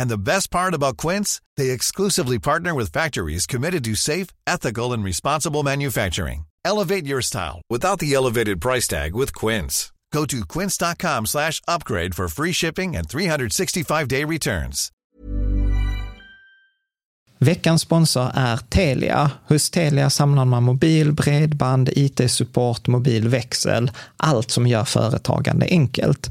And the best part about Quince, they exclusively partner with factories committed to safe, ethical, and responsible manufacturing. Elevate your style without the elevated price tag with Quince. Go to quince.com slash upgrade for free shipping and 365-day returns. Veckans sponsor är Telia. Hos Telia samlar man mobil, bredband, IT-support, mobilväxel, allt som gör företagande enkelt.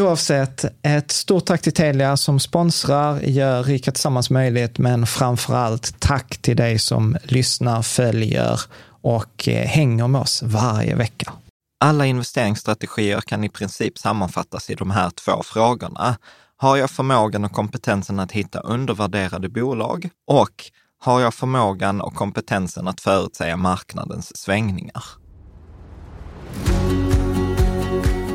Oavsett, ett stort tack till Telia som sponsrar, gör Rika Tillsammans möjligt, men framför allt tack till dig som lyssnar, följer och eh, hänger med oss varje vecka. Alla investeringsstrategier kan i princip sammanfattas i de här två frågorna. Har jag förmågan och kompetensen att hitta undervärderade bolag? Och har jag förmågan och kompetensen att förutsäga marknadens svängningar?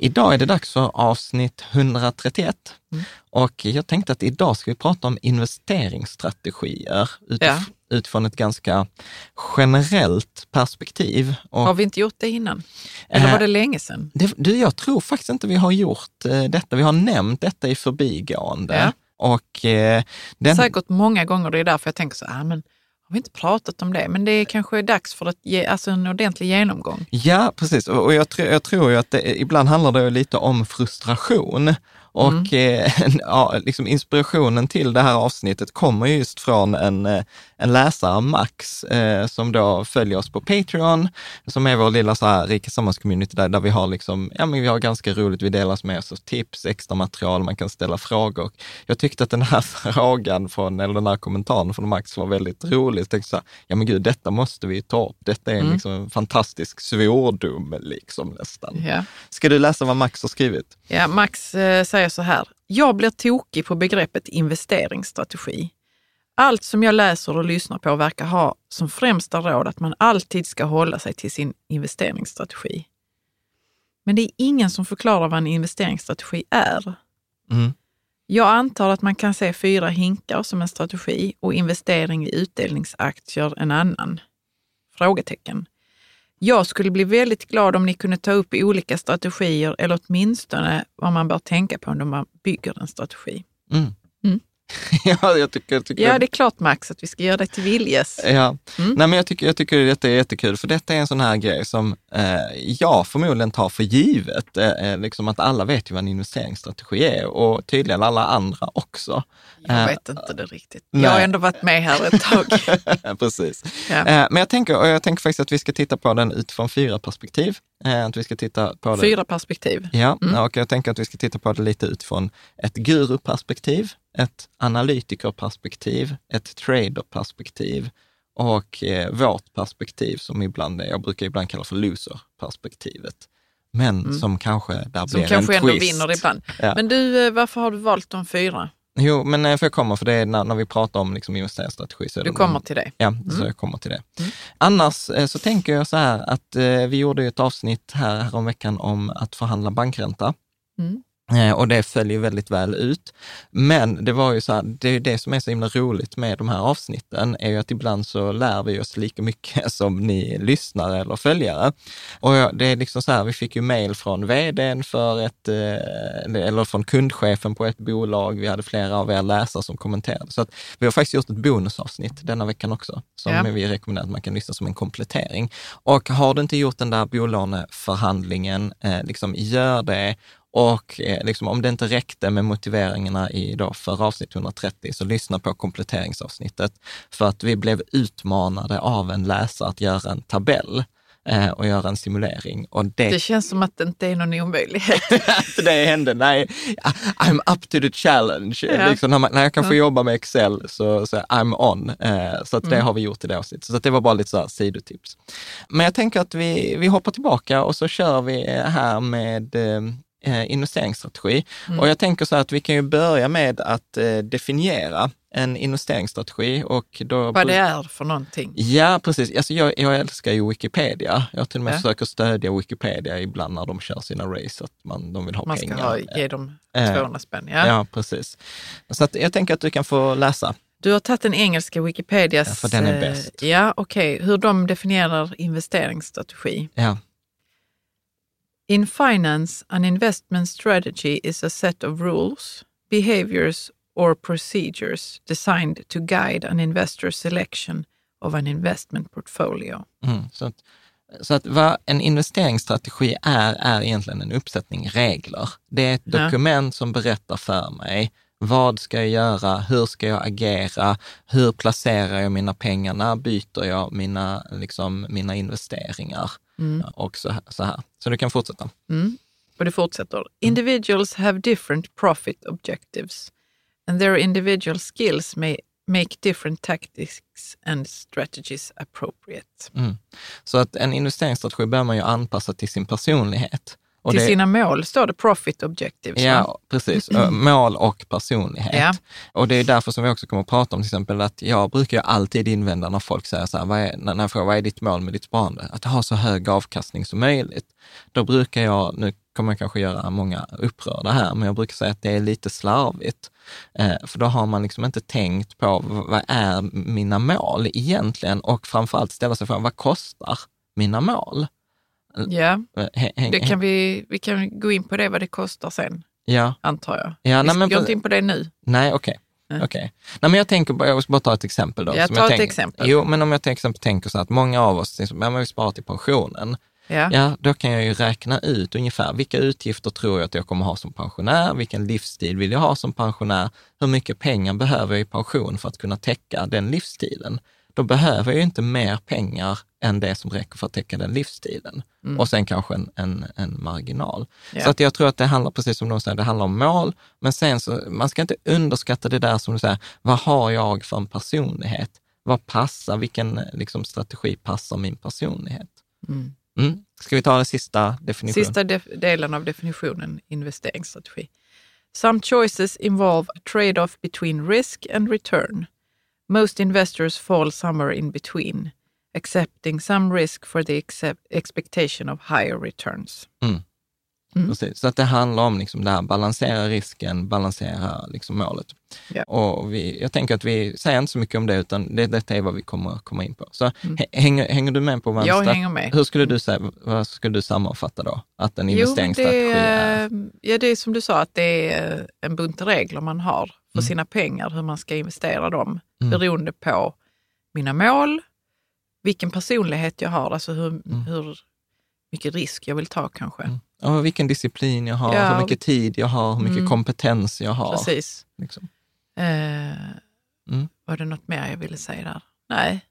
Idag är det dags för avsnitt 131 mm. och jag tänkte att idag ska vi prata om investeringsstrategier utif ja. utifrån ett ganska generellt perspektiv. Och, har vi inte gjort det innan? Eller var det länge sedan? Det, du, jag tror faktiskt inte vi har gjort eh, detta. Vi har nämnt detta i förbigående. Ja. Och, eh, den... Säkert många gånger, det är därför jag tänker så här, men har vi inte pratat om det, men det är kanske dags för att ge, alltså en ordentlig genomgång. Ja, precis. Och jag, jag tror ju att det, ibland handlar det lite om frustration. Och mm. eh, ja, liksom inspirationen till det här avsnittet kommer just från en, eh, en läsare, Max, eh, som då följer oss på Patreon, som är vår lilla så här rika samhällscommunity där, där vi har liksom, ja men vi har ganska roligt, vi delar med oss av tips, extra material, man kan ställa frågor. Jag tyckte att den här frågan från, eller den här kommentaren från Max var väldigt rolig. Jag tänkte så här, ja men gud, detta måste vi ta upp. Detta är mm. liksom en fantastisk svordom liksom nästan. Ja. Ska du läsa vad Max har skrivit? Ja, Max eh, säger så här. Jag blir tokig på begreppet investeringsstrategi. Allt som jag läser och lyssnar på verkar ha som främsta råd att man alltid ska hålla sig till sin investeringsstrategi. Men det är ingen som förklarar vad en investeringsstrategi är. Mm. Jag antar att man kan se fyra hinkar som en strategi och investering i utdelningsaktier en annan. Frågetecken. Jag skulle bli väldigt glad om ni kunde ta upp olika strategier eller åtminstone vad man bör tänka på när man bygger en strategi. Mm. Ja, jag tycker, jag tycker Ja, det är klart Max att vi ska göra dig till viljes. Ja, Mm. Nej, men jag tycker, jag tycker detta är jättekul, för detta är en sån här grej som eh, jag förmodligen tar för givet. Eh, eh, liksom att alla vet ju vad en investeringsstrategi är och tydligen alla andra också. Jag Eh, vet inte det riktigt. nej. Jag har ändå varit med här ett tag. Precis. Ja. Eh, men jag tänker, och jag tänker faktiskt att vi ska titta på den utifrån fyra perspektiv. Eh, att vi ska titta på det. Fyra perspektiv. Ja, Mm. och jag tänker att vi ska titta på det lite utifrån ett guruperspektiv, ett analytikerperspektiv, ett traderperspektiv och eh, vårt perspektiv som ibland jag brukar ibland kalla för loser-perspektivet. Men som kanske där Mm. Som blir kanske en ändå twist. vinner ibland. Ja. Men du, eh, varför har du valt de fyra? Jo, men eh, för jag kommer, för det är när, när vi pratar om liksom investeringsstrategi. Så Du kommer till det. Ja, så jag kommer till det. Annars eh, så tänker jag så här att eh, vi gjorde ju ett avsnitt här, här om veckan om att förhandla bankränta. Mm. Eh, Och det följer väldigt väl ut. Men det var ju så här, det är det som är så himla roligt med de här avsnitten, är ju att ibland så lär vi oss lika mycket som ni lyssnare eller följare. Och det är liksom så här, vi fick ju mejl från vdn för ett, eh, eller från kundchefen på ett bolag. Vi hade flera av er läsare som kommenterade. Så att vi har faktiskt gjort ett bonusavsnitt denna veckan också, som Ja. vi rekommenderar att man kan lyssna som en komplettering. Och har du inte gjort den där bolåneförhandlingen, eh, liksom gör det. Och eh, liksom, om det inte räckte med motiveringarna i då för avsnitt 130, så lyssna på kompletteringsavsnittet. För att vi blev utmanade av en läsare att göra en tabell eh, och göra en simulering. Och det, Det känns som att det inte är någon omöjlighet. att det hände. Nej, I'm up to the challenge. Ja. Liksom, när, man, när jag kan få jobba med Excel så, så I'm on. Eh, så att det har vi gjort i det avsnittet. Så att det var bara lite så här sidotips. Men jag tänker att vi, vi hoppar tillbaka och så kör vi eh, här med eh, eh, investeringsstrategi. Och jag tänker så här att vi kan ju börja med att eh, definiera en investeringsstrategi. Och då Vad det är för någonting. Ja, precis. Alltså jag, jag älskar ju Wikipedia. Jag till och med Ja. försöker stödja Wikipedia ibland när de kör sina race, att man, de vill ha Man ska pengar. ha, ge dem Eh, 200 spänn. Ja. Ja. precis. Så att jag tänker att du kan få läsa. Du har tagit den engelska Wikipedias... Ja, för den är eh, bäst. Ja, okej. Hur de definierar investeringsstrategi. Ja, In finance, an investment strategy is a set of rules, behaviors or procedures designed to guide an investor's selection of an investment portfolio. mm. så att, så att vad en investeringsstrategi är, är egentligen en uppsättning regler. Det är ett Ja. dokument som berättar för mig vad ska jag göra? Hur ska jag agera? Hur placerar jag mina pengar? När byter jag mina, liksom, mina investeringar? Och så, så här. Så du kan fortsätta. Mm. Och det fortsätter. Individuals have different profit objectives and their individual skills may make different tactics and strategies appropriate. Mm. Så att en investeringsstrategi bör man ju anpassa till sin personlighet. Och Till det- sina mål står det profit objectives. va? Ja, precis. Ö, Mål och personlighet. Ja. Och det är därför som vi också kommer att prata om till exempel att jag brukar alltid invända när folk säger så här, vad är, när jag frågar vad är ditt mål med ditt sparande? Att ha så hög avkastning som möjligt. Då brukar jag, nu kommer jag kanske göra många upprörda här, men jag brukar säga att det är lite slarvigt. Eh, för då har man liksom inte tänkt på vad är mina mål egentligen och framförallt ställa sig frågan, vad kostar mina mål? Ja, Eh, hä- häng- det kan vi, vi kan gå in på det vad det kostar sen, Ja, antar jag. Ja, vi nej, men går inte in på det nu. Nej, okej. Okej. Nej, men jag tänker, jag ska bara ta ett exempel då. Ja, som ta jag ett tänker, exempel. Jo, men om jag till exempel tänker så att många av oss, liksom, ja, men vi sparar till pensionen. Ja. Ja, då kan jag ju räkna ut ungefär vilka utgifter tror jag att jag kommer ha som pensionär? Vilken livsstil vill jag ha som pensionär? Hur mycket pengar behöver jag i pension för att kunna täcka den livsstilen? Då behöver jag ju inte mer pengar än det som räcker för att täcka den livsstilen. Och sen kanske en, en, en marginal. Ja. Så att jag tror att det handlar, precis som de säger, det handlar om mål, men sen så, man ska inte underskatta det där som du säger, vad har jag för en personlighet? Vad passar, vilken liksom, strategi passar min personlighet? Mm. Mm. Ska vi ta den sista definitionen? Sista def- delen av definitionen investeringsstrategi. Some choices involve a trade-off between risk and return. Most investors fall somewhere in between, accepting some risk for the expectation of higher returns. Mm. Mm. Precis. Så att det handlar om liksom det här, balansera risken, balansera liksom målet. Ja. Och vi, jag tänker att vi säger inte så mycket om det, utan det, detta är vad vi kommer komma in på. Så hä- hänger, hänger du med på vad Mm. Jag hänger med. Hur skulle du säga, vad skulle du sammanfatta då? Att en Jo, investeringsstrategi det, är? ja, det är som du sa, att det är en bunt regler man har för Mm. sina pengar, hur man ska investera dem, Mm. beroende på mina mål, vilken personlighet jag har, alltså hur, Mm. hur mycket risk jag vill ta kanske. Mm. Och vilken disciplin jag har, Ja. hur mycket tid jag har, hur mycket Mm. kompetens jag har. Precis. Liksom. Eh, Mm. Var det något mer jag ville säga där? Nej.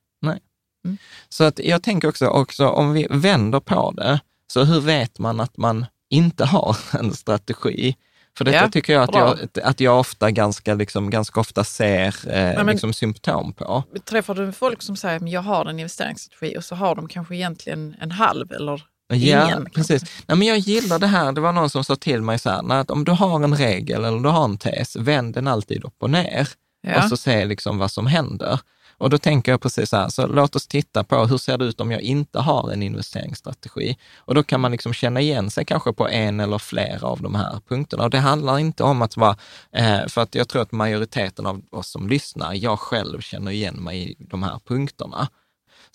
Så att jag tänker också, också, om vi vänder på det, så hur vet man att man inte har en strategi? För detta Ja, tycker jag att, bra. jag att jag ofta ganska, liksom, ganska ofta ser eh, men- liksom symptom på. Träffar du folk som säger att jag har en investeringsstrategi och så har de kanske egentligen en halv eller Ja, ingen? precis. Nej, men jag gillar det här, det var någon som sa till mig så här, "Nej, att om du har en regel eller du har en tes, vänd den alltid upp och ner Ja. och så se liksom vad som händer. Och då tänker jag precis så här, så låt oss titta på hur ser det ut om jag inte har en investeringsstrategi? Och då kan man liksom känna igen sig kanske på en eller flera av de här punkterna. Och det handlar inte om att vara, eh, för att jag tror att majoriteten av oss som lyssnar, jag själv känner igen mig i de här punkterna.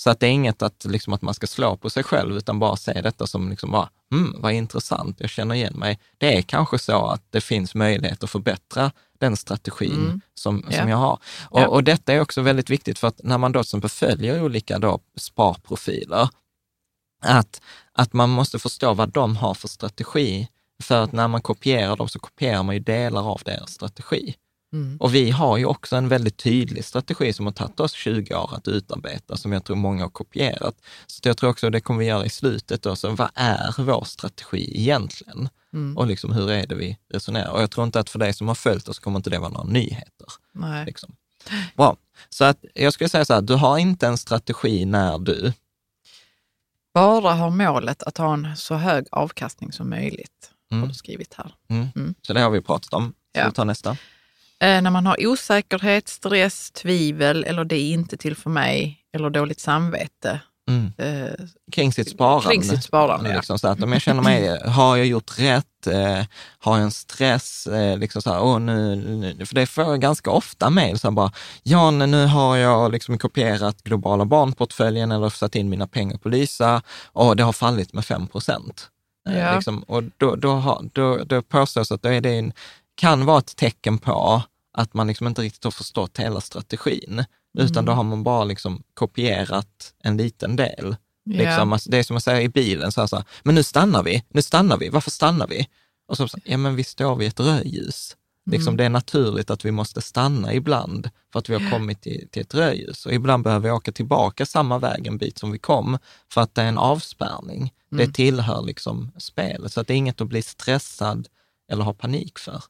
Så att det är inget att, liksom, att man ska slå på sig själv, utan bara se detta som, liksom bara, mm, vad intressant, jag känner igen mig. Det är kanske så att det finns möjlighet att förbättra den strategin Mm. som, som jag har. Och, Ja. och detta är också väldigt viktigt för att när man då exempel följer olika då sparprofiler, att, att man måste förstå vad de har för strategi. För att när man kopierar dem så kopierar man ju delar av deras strategi. Mm. Och vi har ju också en väldigt tydlig strategi som har tagit oss 20 år att utarbeta, som jag tror många har kopierat. Så jag tror också det kommer vi göra i slutet. Då, så vad är vår strategi egentligen? Mm. Och liksom, hur är det vi resonerar? Och jag tror inte att för dig som har följt oss kommer inte det vara några nyheter. Nej. Liksom. Bra, så att jag skulle säga så här, du har inte en strategi när du, Bara har målet att ha en så hög avkastning som möjligt, har Mm. du skrivit här. mm. Mm. så det har vi pratat om. Ska Ja. vi ta nästa? Eh, när man har osäkerhet, stress, tvivel eller det är inte till för mig eller dåligt samvete. Mm. Eh, Kring sitt sparande. Kring sitt sparande, ja. liksom så att om jag känner mig, har jag gjort rätt? Eh, har jag en stress? Eh, liksom så här, åh, nu, nu, för det får jag ganska ofta mejl, så här bara, ja, nu- har jag liksom kopierat globala barnportföljen eller satt in mina pengar på Lysa och det har fallit med 5 procent. Ja. liksom, och då, då, har, då, då påstås att då är det en, kan vara ett tecken på att man liksom inte riktigt har förstått hela strategin, utan Mm. då har man bara liksom kopierat en liten del. ja. Liksom, alltså, det är som att säga i bilen, så här, så här, men nu stannar vi, nu stannar vi, varför stannar vi? Och så, så ja men vi står vid ett rödljus. Liksom, Mm. Det är naturligt att vi måste stanna ibland för att vi har kommit till, till ett rödljus. Och ibland behöver vi åka tillbaka samma väg en bit som vi kom för att det är en avspärrning. Mm. Det tillhör liksom spelet, så att det är inget att bli stressad eller ha panik för.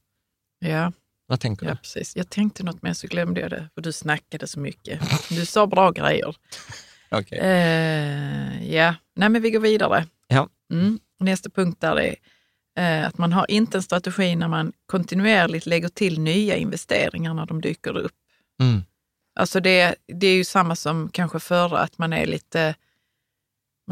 ja, Vad tänker ja, du? precis. Jag tänkte något mer så glömde jag det, för du snackade så mycket. Du sa bra grejer. Okej. Eh, ja, nej men vi går vidare. Ja. Mm. Nästa punkt där är eh, att man har inte en strategi när man kontinuerligt lägger till nya investeringar när de dyker upp. Mm. Alltså det, det är ju samma som kanske förra, att man är lite,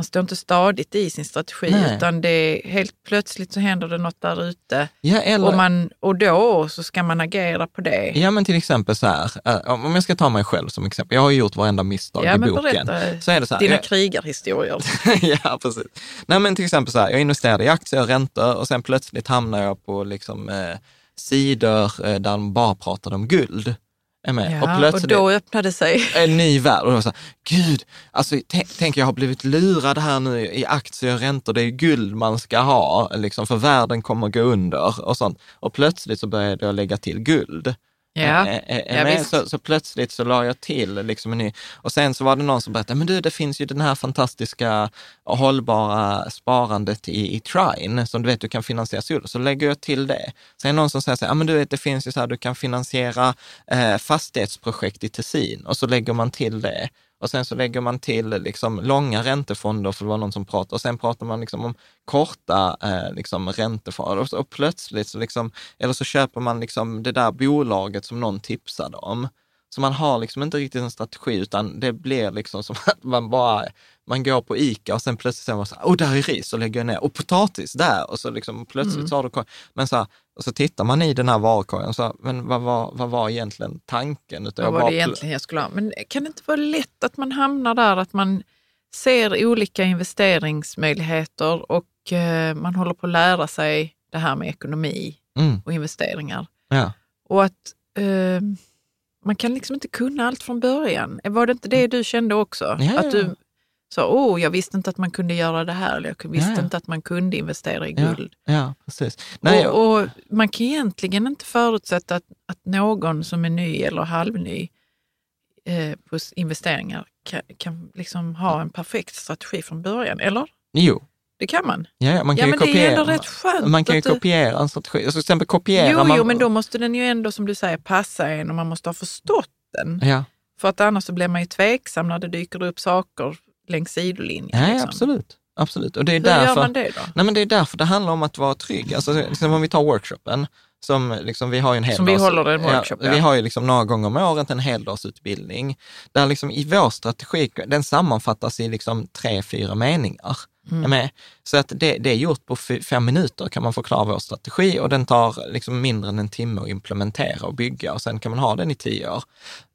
man står inte stadigt i sin strategi, Nej. utan det är helt plötsligt så händer det något där ute Ja, eller... och, man, och då så ska man agera på det. Ja, men till exempel så här, eh, om jag ska ta mig själv som exempel. Jag har gjort varenda misstag Ja, i men boken. berätta Så är det så här, dina jag- krigarhistorier. ja, precis. Nej, men till exempel så här, jag investerade i aktier och räntor och sen plötsligt hamnar jag på liksom, eh, sidor eh, där de bara pratade om guld. Är med? Ja, och och plötsligt då öppnade sig en ny värld. Och då så här, gud, alltså tänk, jag har blivit lurad här nu i aktier och räntor. Det är guld man ska ha, liksom, för världen kommer gå under och sånt. Och plötsligt så började jag lägga till guld. Ja, eh, eh, ja, så, så plötsligt så la jag till liksom en ny. Och sen så var det någon som berättade, men du, det finns ju den här fantastiska hållbara sparandet i, i Trine, som du vet du kan finansiera sol. Så lägger jag till det. Sen är det någon som säger så här, ja men du vet det finns ju så här, du kan finansiera eh, fastighetsprojekt i Tessin och så lägger man till det. Och sen så lägger man till liksom långa räntefonder, för det var någon som pratade, och sen pratar man liksom om korta eh, liksom räntefonder. Och, så, och plötsligt så liksom, eller så köper man liksom det där bolaget som någon tipsade om. Så man har liksom inte riktigt en strategi, utan det blir liksom som att man bara, man går på ICA och sen plötsligt säger man så här, åh, där är ris, och lägger ner, och potatis där, och så liksom plötsligt Mm. så har du, men så här, och så tittar man i den här varukorgen, och så, här, men vad var, vad var egentligen tanken? Utan Vad jag var bara det egentligen jag skulle ha? Men kan det inte vara lätt att man hamnar där, att man ser olika investeringsmöjligheter och eh, man håller på att lära sig det här med ekonomi Mm, och investeringar. ja. Och att eh, man kan liksom inte kunna allt från början. Var det inte det du kände också? Ja, ja, Att du ja. sa, åh, jag visste inte att man kunde göra det här, eller jag visste Ja, ja. inte att man kunde investera i Ja, guld. ja, precis. Nej, och, och man kan egentligen inte förutsätta att, att någon som är ny eller halvny eh, på investeringar kan, kan liksom ha en perfekt strategi från början, eller? jo, Det kan man. ja, ja, man Ja, kan men ju det är kopiera. ändå rätt skönt man kan ju kopiera en strategi. Alltså, till exempel kopierar Jo, man... jo, men då måste den ju ändå, som du säger, passa en och man måste ha förstått den. Ja, För att annars så blir man ju tveksam när det dyker upp saker längs sidolinjen. ja, ja liksom. absolut. absolut. Och det är Hur därför... gör man det då? Nej, men det är därför det handlar om att vara trygg. Alltså, liksom om vi tar workshopen, som liksom, vi har ju en hel Som vi dags- håller en workshop, Ja, ja. Vi har ju liksom några gånger om året en heldagsutbildning, där liksom i vår strategi, den sammanfattas i liksom tre, fyra meningar. Mm. Så att det, det är gjort på fem minuter kan man förklara vår strategi och den tar liksom mindre än en timme att implementera och bygga och sen kan man ha den i tio år.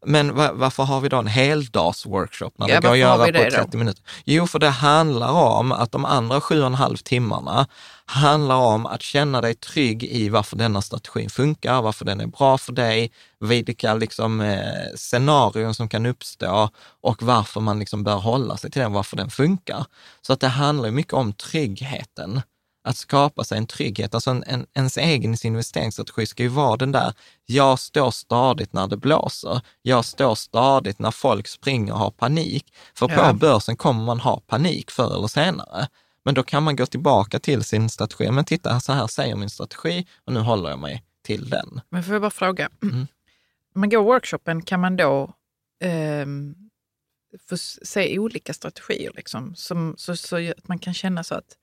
Men va, varför har vi då en heldagsworkshop när Ja, det går att göra på det då? 30 minuter? Jo, för det handlar om att de andra sju och en halv timmarna handlar om att känna dig trygg i varför denna strategin funkar, varför den är bra för dig, vilka liksom, eh, scenarion som kan uppstå och varför man liksom bör hålla sig till den, varför den funkar. Så att det handlar mycket om tryggheten. Att skapa sig en trygghet, alltså en, en, ens egen investeringsstrategi ska ju vara den där, jag står stadigt när det blåser, jag står stadigt när folk springer och har panik. För Ja. på börsen kommer man ha panik förr eller senare. Men då kan man gå tillbaka till sin strategi. Men titta, så här säger min strategi och nu håller jag mig till den. Men får jag bara fråga, Mm. man går workshopen, kan man då ehm, få se olika strategier? Liksom, som, så, så att man kan känna så att,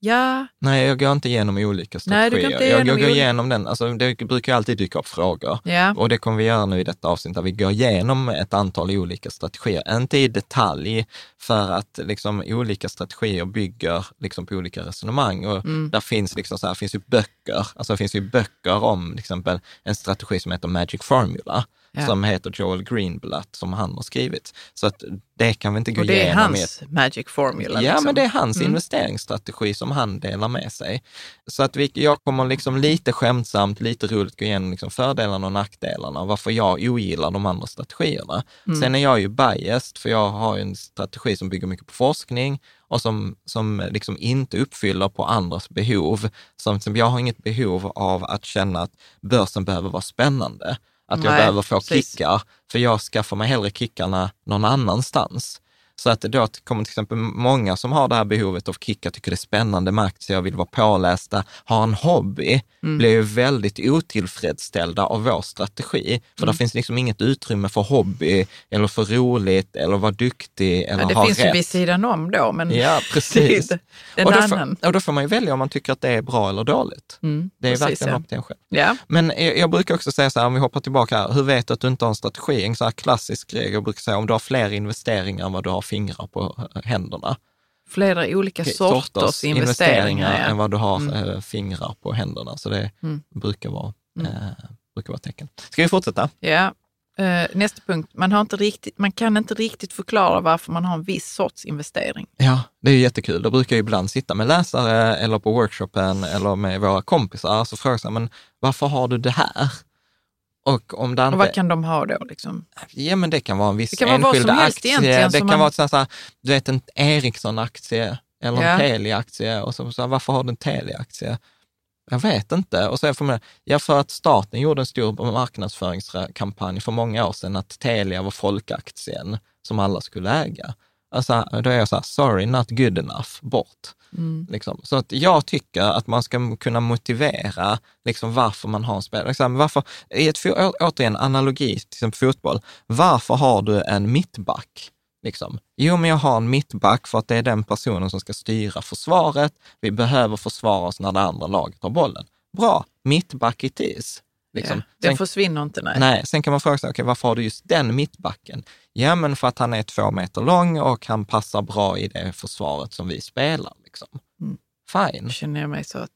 ja, Nej, jag går inte igenom olika Nej, du strategier. inte jag, igenom jag går igenom den, alltså det brukar alltid dyka upp frågor. ja, Och det kommer vi göra nu i detta avsnitt, där vi går igenom ett antal olika strategier. Inte i detalj, för att liksom olika strategier bygger liksom på olika resonemang. Och Mm. där finns liksom så här, finns ju böcker, alltså det finns ju böcker om till exempel en strategi som heter Magic Formula, Ja. som heter Joel Greenblatt, som han har skrivit. Så att det kan vi inte gå och det är igenom hans magic formula. Ja, liksom. men det är hans Mm. investeringsstrategi som han delar med sig. Så att vi, jag kommer liksom lite skämtsamt, lite roligt gå igenom liksom fördelarna och nackdelarna varför jag ogillar de andra strategierna. Mm. Sen är jag ju biased, för jag har en strategi som bygger mycket på forskning och som, som liksom inte uppfyller på andras behov. Som, som jag har inget behov av att känna att börsen behöver vara spännande. Att jag Nej, behöver få precis. kickar, för jag skaffar mig hellre kickarna någon annanstans. Så att då kommer till exempel många som har det här behovet av kickar, tycker det är spännande med aktier, vill vara pålästa, har en hobby, Mm. blir ju väldigt otillfredsställda av vår strategi. För Mm. där finns liksom inget utrymme för hobby, eller för roligt, eller vara duktig, eller Ja, det ha finns ju rätt. vid sidan om då, men Ja, precis. det är och, då får, och då får man ju välja om man tycker att det är bra eller dåligt. Mm, Det är precis, verkligen upp till en själv. Ja. Men jag, jag brukar också säga så här, om vi hoppar tillbaka här, hur vet du att du inte har en strategi? En så här klassisk regel, jag brukar säga, om du har fler investeringar än vad du har fingrar på eh, händerna. Flera olika sorters, investeringar. ja. än vad du har Mm. eh, fingrar på händerna. Så det Mm. brukar, vara, Mm. eh, brukar vara tecken. Ska vi fortsätta? Ja. Eh, nästa punkt, man, har inte riktigt, man kan inte riktigt förklara varför man har en viss sorts investering. Ja, det är jättekul. Då brukar jag ibland sitta med läsare eller på workshopen eller med våra kompisar, så här, men varför har du det här? Och om det Och inte... vad kan de ha då? Liksom? Ja, men det kan vara en viss Det vara enskild helst aktie. Det kan man- vara så här, du vet en Ericsson-aktie eller en Ja. Telia-aktie. Och så, så varför har du en Telia-aktie? Jag vet inte. Och så får man, ja, för att staten gjorde en stor marknadsföringskampanj för många år sedan att Telia var folkaktien som alla skulle äga. Alltså, då är jag så här, sorry, not good enough, bort. Mm. Liksom. Så att jag tycker att man ska kunna motivera liksom, varför man har en spelare. Liksom, varför, I ett, återigen, analogi till exempel fotboll. Varför har du en mittback? Liksom? Jo, men jag har en mittback för att det är den personen som ska styra försvaret. Vi behöver försvara oss när det andra laget har bollen. Bra, mittback it is. Liksom. Ja, den Sen- försvinner inte, nej. Nej, sen kan man fråga sig, okay, varför har du just den mittbacken? Ja, men för att han är två meter lång och han passar bra i det försvaret som vi spelar. Liksom. Mm. Fine. Nu känner jag mig så att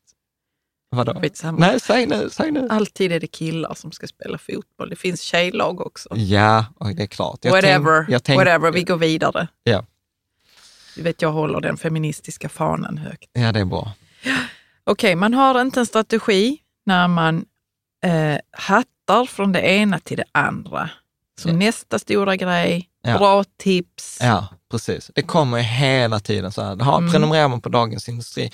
Vadå? skitsamma. Nej, säg nu, säg nu. Alltid är det killar som ska spela fotboll. Det finns tjejlag också. Ja, och det är klart. Jag whatever, tänk- tänk- whatever, vi går vidare. Ja. Du vet, jag håller den feministiska fanan högt. Ja, det är bra. Okej, man har inte en strategi när man eh, hattar från det ena till det andra. Så nästa stora grej, Ja. bra tips. Ja, precis. Det kommer ju hela tiden så här. Ha, Mm. Prenumererar man på Dagens Industri.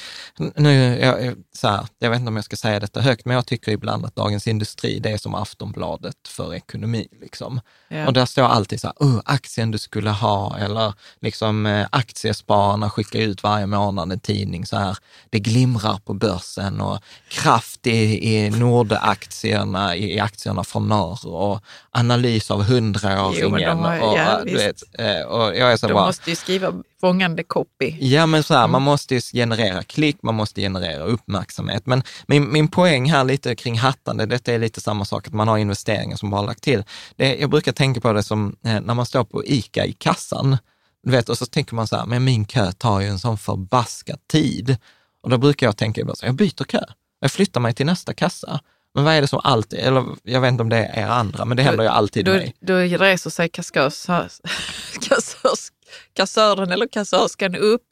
Nu, jag, så här, jag vet inte om jag ska säga detta högt, men jag tycker ibland att Dagens Industri, det är som Aftonbladet för ekonomi. Liksom. Ja. Och där står alltid så här, oh, aktien du skulle ha, eller liksom eh, aktiespararna skickar ut varje månad en tidning så här, det glimrar på börsen och kraft i, i Nordaktierna, i, i aktierna från norr och analys av Jo, hundraåringen. de har- och, ja, eh, du visst. vet, eh, och jag är så bara, måste ju skriva fångande copy. Ja, men så här, Mm. man måste ju generera klick, man måste generera uppmärksamhet. Men min, min poäng här lite kring hattande, detta är lite samma sak, att man har investeringar som bara har lagt till. Det, jag brukar tänka på det som eh, när man står på ICA i kassan, du vet, och så tänker man så här, men min kö tar ju en sån förbaskat tid. Och då brukar jag tänka, så, här, jag byter kö, jag flyttar mig till nästa kassa. Men vad är det som alltid, eller jag vet inte om det är er andra, men det händer ju alltid Då, mig. då reser sig kaskörs, kassörs, kassören eller kassörskan upp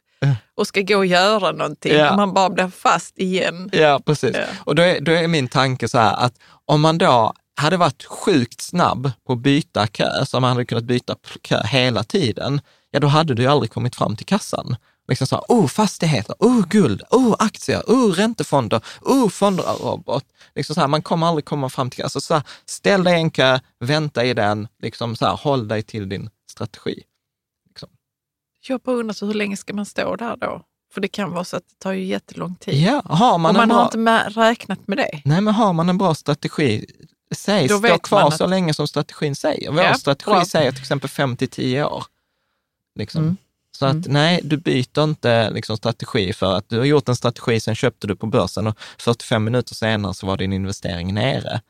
och ska gå och göra någonting. Ja. Och man bara blir fast igen. Ja, precis. Ja. Och då är, då är min tanke så här att om man då hade varit sjukt snabb på att byta kö, så man hade kunnat byta kö hela tiden, ja då hade du ju aldrig kommit fram till kassan. Liksom så här, oh fastigheter, oh guld, oh aktier, oh räntefonder, oh fondrobot. Liksom så här, man kommer aldrig komma fram till, alltså så här, ställ dig i en kö, vänta i den, liksom så här, håll dig till din strategi. Jag bara undrar så hur länge ska man stå där då? För det kan vara så att det tar ju jättelång tid. Ja, har man, och man har bra... inte med, räknat med det. Nej, men har man en bra strategi, säg stå kvar att- så länge som strategin säger. Vår Ja, strategi bra. säger till exempel 5 till 10 år. Liksom. Mm. Så att nej, du byter inte liksom, strategi för att du har gjort en strategi, sen köpte du på börsen och 45 minuter senare så var din investering nere.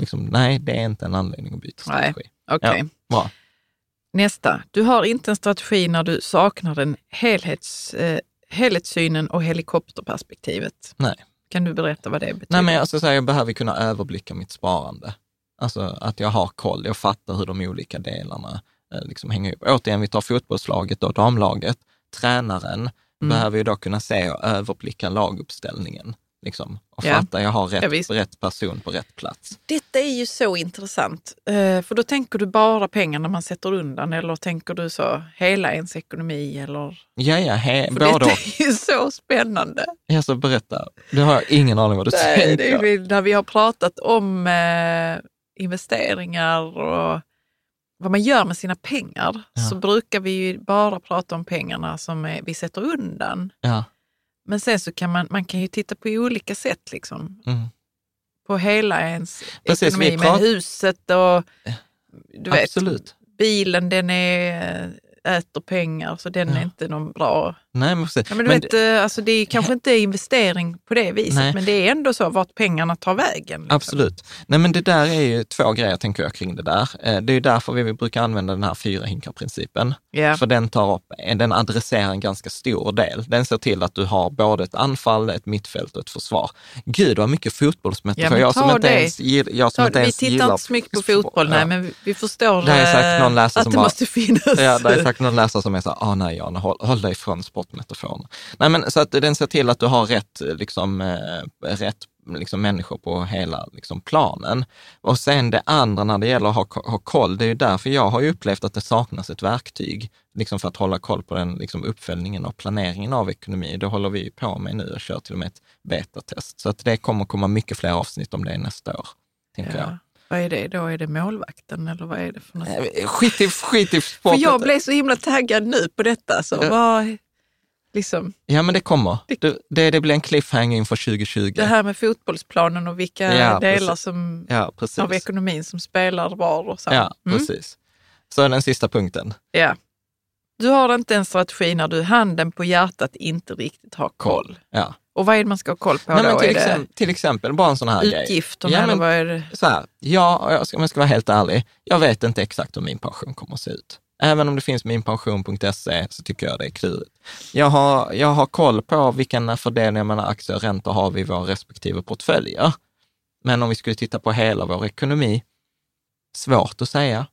Liksom, nej, det är inte en anledning att byta Mm. Nej. strategi. Okej. Ja, bra. Nästa. Du har inte en strategi när du saknar den helhets, eh, helhetssynen och helikopterperspektivet. Nej. Kan du berätta vad det betyder? Nej, men jag ska säga, jag behöver kunna överblicka mitt sparande. Alltså att jag har koll, jag fattar hur de olika delarna eh, liksom hänger ihop. Återigen, vi tar fotbollslaget och damlaget. Tränaren Mm. behöver ju då kunna se och överblicka laguppställningen. Liksom, och Ja. fatta, jag har Ja, rätt, visst. rätt person på rätt plats. Detta är ju så intressant. Eh, för då tänker du bara pengarna man sätter undan eller tänker du så hela ens ekonomi? Eller? Ja, ja, he, För både detta är ju så spännande. Jag ska berätta. Det har jag ingen aning vad du Nej, tänker. det är när vi har pratat om eh, investeringar och vad man gör med sina pengar Ja. så brukar vi ju bara prata om pengarna som vi sätter undan. Ja, Men sen så kan man, man kan ju titta på olika sätt liksom. mm. På hela ens Precis, ekonomi med prat- huset och du vet, absolut. bilen den är, äter pengar så den är inte någon bra... Nej, men. Ja, men du Men vet, eh, alltså det är kanske inte investering på det viset Nej. men det är ändå så vart pengarna tar vägen. Liksom. Absolut. Nej, men det där är ju två grejer, tänker jag, kring det där. Eh, Det är därför vi brukar använda den här fyra hinkar-principen. Ja. För den tar upp, den adresserar en ganska stor del. Den ser till att du har både ett anfall, ett mittfält och ett försvar. Gud vad mycket fotbollsmetafor. Ja, jag som inte det. ens, gill- jag som Så, inte vi ens tittar gillar inte så mycket på fotboll, Ja. nej, men vi, förstår Det är säkert någon eh, läsare att som det bara- måste finnas. Ja, det är säkert någon läsare som är så här, ah, nej Jan, håll, håll dig från sportmetaforerna. Nej, men så att den ser till att du har rätt, liksom, eh, rätt liksom, människor på hela liksom, planen. Och sen det andra när det gäller att ha, ha koll, det är ju därför jag har upplevt att det saknas ett verktyg liksom för att hålla koll på den liksom, uppföljningen och planeringen av ekonomi. Det håller vi på med nu och kör till och med ett betatest. Så att det kommer komma mycket fler avsnitt om det nästa år, tänker jag. Ja. Vad är det då? Är det målvakten eller vad är det för något? Eh, Skit i, skit i För sporten. jag blev så himla taggad nu på detta. Så Ja. vad, liksom, Ja, men det kommer. Det, det, det blir en cliffhanger inför 2020. det här med fotbollsplanen och vilka Ja, delar som, ja, av ekonomin som spelar var och så. Ja, Mm. precis. Så den sista punkten. Ja. Du har inte en strategi när du handen på hjärtat inte riktigt har koll. Ja, Och vad är det man ska ha koll på Nej, då? till, exempel, till exempel, bara en sån här grej. utgifterna Ja, eller vad är det? så här, ja, jag ska, om jag ska vara helt ärlig, jag vet inte exakt hur min pension kommer att se ut. Även om det finns minpension.se så tycker jag det är klurigt. Jag har, jag har koll på vilken fördelning mellan aktier och räntor har vi i våra respektive portföljer. Men om vi skulle titta på hela vår ekonomi, svårt att säga,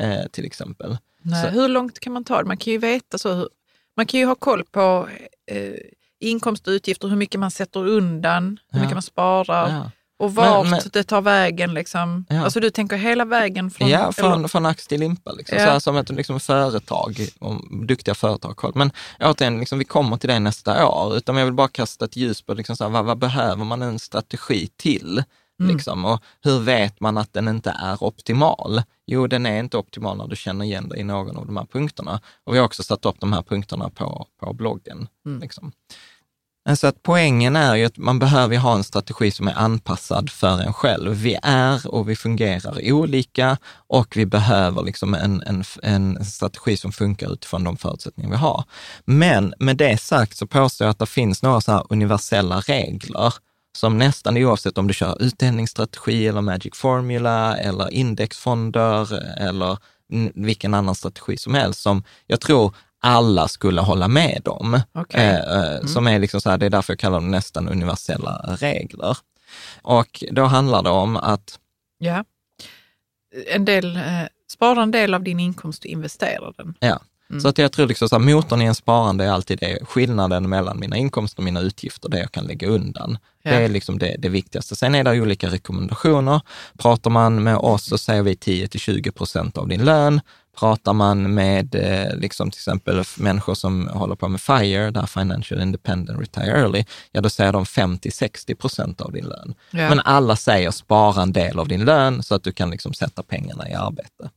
eh, till exempel. Nej, Så- hur långt kan man ta det? Man kan ju veta så. Hur, man kan ju ha koll på eh, inkomst och utgifter, hur mycket man sätter undan, hur Ja. mycket man sparar Ja. Och vart men- det tar vägen. Liksom. Ja. Alltså du tänker hela vägen från... ja, från, eller- från ax till limpa, liksom. Ja. så här, som ett liksom, företag, om duktiga företag. Men återigen, liksom, vi kommer till det nästa år, utan jag vill bara kasta ett ljus på liksom, så här, vad, vad behöver man en strategi till? Mm. Liksom, och hur vet man att den inte är optimal? Jo, den är inte optimal när du känner igen dig i någon av de här punkterna. Och vi har också satt upp de här punkterna på, på bloggen. Mm. Liksom. Så att poängen är ju att man behöver ha en strategi som är anpassad för en själv. Vi är och vi fungerar olika och vi behöver liksom en, en, en strategi som funkar utifrån de förutsättningar vi har. Men med det sagt så påstår jag att det finns några så här universella regler som nästan oavsett om du kör utdelningsstrategi eller Magic Formula eller indexfonder eller vilken annan strategi som helst som jag tror alla skulle hålla med om. Okej. Eh, eh, Som är liksom så här, det är därför jag kallar dem nästan universella regler. Och då handlar det om att, Ja. En del, eh, spara en del av din inkomst och investera den. ja, Mm. så att jag tror liksom så här, motorn i en sparande är alltid det, skillnaden mellan mina inkomster och mina utgifter, det jag kan lägga undan. Ja. Det är liksom det, det viktigaste. Sen är det olika rekommendationer. Pratar man med oss så säger vi 10 till 20 procent av din lön. Pratar man med eh, liksom till exempel människor som håller på med FIRE, där Financial Independent Retire Early, ja då säger de 50-60 procent av din lön. Ja. Men alla säger spara en del av din lön så att du kan liksom sätta pengarna i arbete.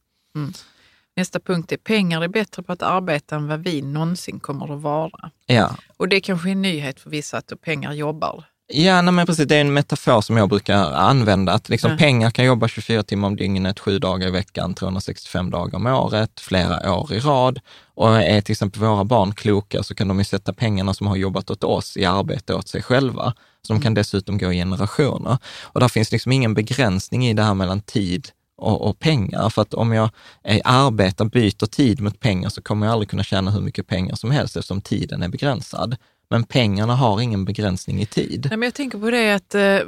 Nästa punkt är pengar är bättre på att arbeta än vad vi någonsin kommer att vara. Ja, Och det kanske är en nyhet för vissa att pengar jobbar. Ja, nej, men precis. Det är en metafor som jag brukar använda. Att liksom Ja. Pengar kan jobba 24 timmar om dygnet, sju dagar i veckan, 365 dagar om året, flera år i rad. Och är till exempel våra barn kloka så kan de ju sätta pengarna som har jobbat åt oss i arbete åt sig själva. Så de kan dessutom gå i generationer. Och där finns liksom ingen begränsning i det här mellan tid och, och pengar. För att om jag eh, arbetar, byter tid mot pengar så kommer jag aldrig kunna tjäna hur mycket pengar som helst eftersom tiden är begränsad. Men pengarna har ingen begränsning i tid. Nej, men jag tänker på det att eh,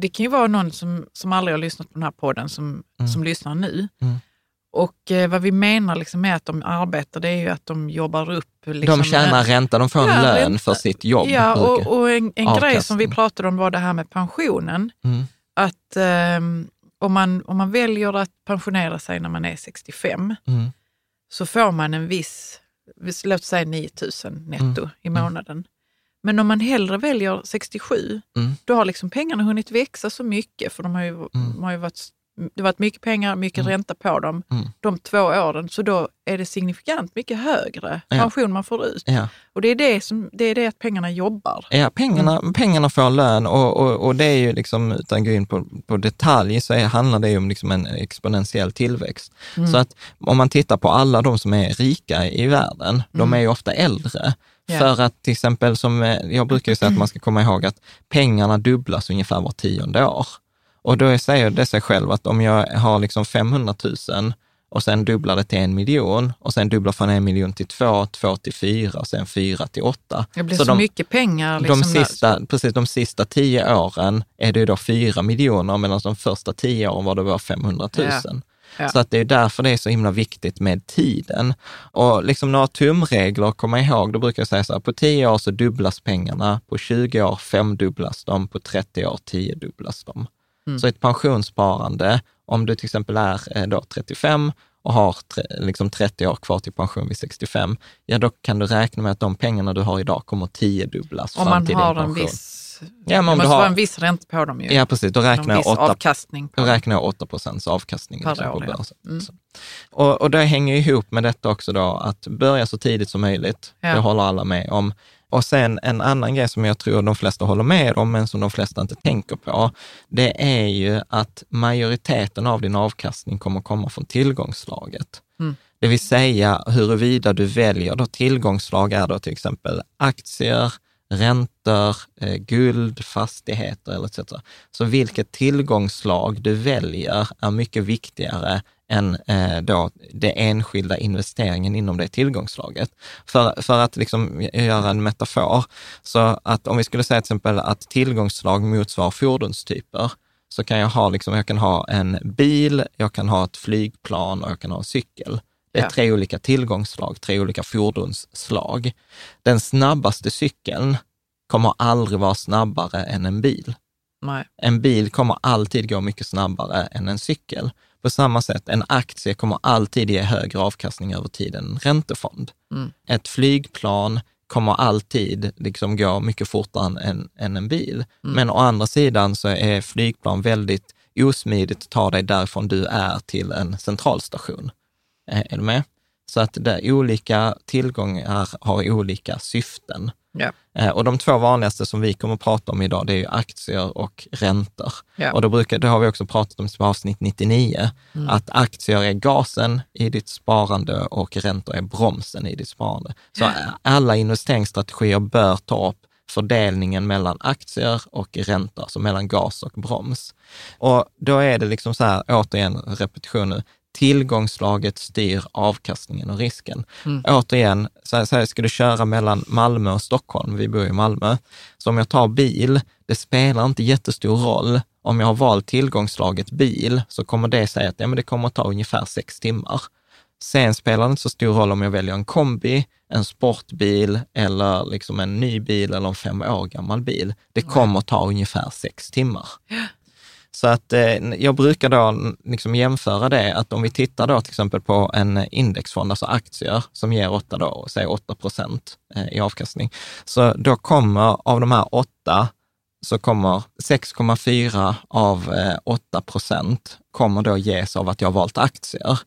det kan ju vara någon som, som aldrig har lyssnat på den här podden som, som lyssnar nu. Mm. Och eh, vad vi menar liksom med att de arbetar, det är ju att de jobbar upp... Liksom, de tjänar ränta, de får en Ja, lön för sitt jobb. Ja, och, och en, en grej som vi pratade om var det här med pensionen. Mm. Att ehm, om, man, om man väljer att pensionera sig när man är 65 Mm. så får man en viss, låt säga 9 000 netto Mm. i månaden. Men om man hellre väljer 67, Mm. då har liksom pengarna hunnit växa så mycket, för de har ju, Mm. har ju varit, det har varit mycket pengar, mycket Mm. ränta på dem Mm. de två åren, så då är det signifikant mycket högre Ja. pension man får ut. Ja. Och det är det, som, det är det att pengarna jobbar. Ja, pengarna, Mm. pengarna får lön och, och, och det är ju liksom, utan att gå in på, på detalj, så är, handlar det ju om liksom en exponentiell tillväxt. Mm. Så att om man tittar på alla de som är rika i världen, de är ju ofta äldre. Ja. För att till exempel, som eh, jag brukar ju säga att man ska komma ihåg att pengarna dubblas ungefär var tionde år. Och då säger det sig själv att om jag har liksom 500 000 och sen dubblar det till en miljon och sen dubblar från en miljon till två, två till fyra och sen fyra till åtta. Det blir så, de, mycket pengar. Liksom de, sista, precis, de sista tio åren är det då fyra miljoner, medan de första tio åren var det bara 500 000. Ja. Ja. Så att det är därför det är så himla viktigt med tiden. Och liksom några tumregler att komma ihåg, då brukar jag säga så här, på 10 år så dubblas pengarna, på 20 år femdubblas de, på 30 år tiodubblas de. Mm. Så ett pensionssparande, om du till exempel är eh, då 35 och har tre, liksom 30 år kvar till pension vid 65, ja då kan du räkna med att de pengarna du har idag kommer tiodubblas Om fram man till har din en pension. viss... Ja, men det måste har- vara en viss ränta på dem ju. Ja, precis. Då räknar jag viss 8, avkastning på då räknar jag 8 procents avkastning Per liksom på år, ja. börsen. Mm. Så. Och, och det hänger ihop med detta också då, att börja så tidigt som möjligt. Ja. Det håller alla med om. Och sen en annan grej som jag tror de flesta håller med om, men som de flesta inte tänker på, det är ju att majoriteten av din avkastning kommer komma från tillgångsslaget. Mm. Det vill säga huruvida du väljer då tillgångsslag är då till exempel aktier, räntor, eh, guld, fastigheter eller etc. Så vilket tillgångsslag du väljer är mycket viktigare än eh, då det enskilda investeringen inom det tillgångsslaget. För, för att liksom göra en metafor, så att om vi skulle säga till exempel att tillgångsslag motsvarar fordonstyper, så kan jag ha, liksom, jag kan ha en bil, jag kan ha ett flygplan och jag kan ha en cykel. Det är Ja. tre olika tillgångsslag, tre olika fordonsslag. Den snabbaste cykeln kommer aldrig vara snabbare än en bil. Nej. En bil kommer alltid gå mycket snabbare än en cykel. På samma sätt, en aktie kommer alltid ge högre avkastning över tid än en räntefond. Mm. Ett flygplan kommer alltid liksom gå mycket fortare än, än, en bil. Men å andra sidan så är flygplan väldigt osmidigt att ta dig därifrån du är till en centralstation. Eh, Är du med? Så att det, olika tillgångar har olika syften. Ja. Eh, Och de två vanligaste som vi kommer att prata om idag, det är ju aktier och räntor. Ja. Och då brukar, det har vi också pratat om i avsnitt 99, Mm. att aktier är gasen i ditt sparande och räntor är bromsen i ditt sparande. Så alla investeringsstrategier bör ta upp fördelningen mellan aktier och räntor, alltså mellan gas och broms. Och då är det liksom så här, återigen repetition nu, tillgångslaget styr avkastningen och risken. Återigen, så här, så här, ska du köra mellan Malmö och Stockholm, vi bor i Malmö, så om jag tar bil, det spelar inte jättestor roll. Om jag har valt tillgångslaget bil så kommer det säga att ja, men det kommer att ta ungefär sex timmar. Sen spelar det inte så stor roll om jag väljer en kombi, en sportbil eller liksom en ny bil eller en fem år gammal bil. Det kommer att ta ungefär sex timmar. Så att eh, jag brukar då liksom jämföra det, att om vi tittar då till exempel på en indexfond, alltså aktier, som ger 8 då, säg 8 procent eh, i avkastning. Så då kommer av de här 8 så kommer 6,4 av eh, 8 procent kommer då ges av att jag har valt aktier.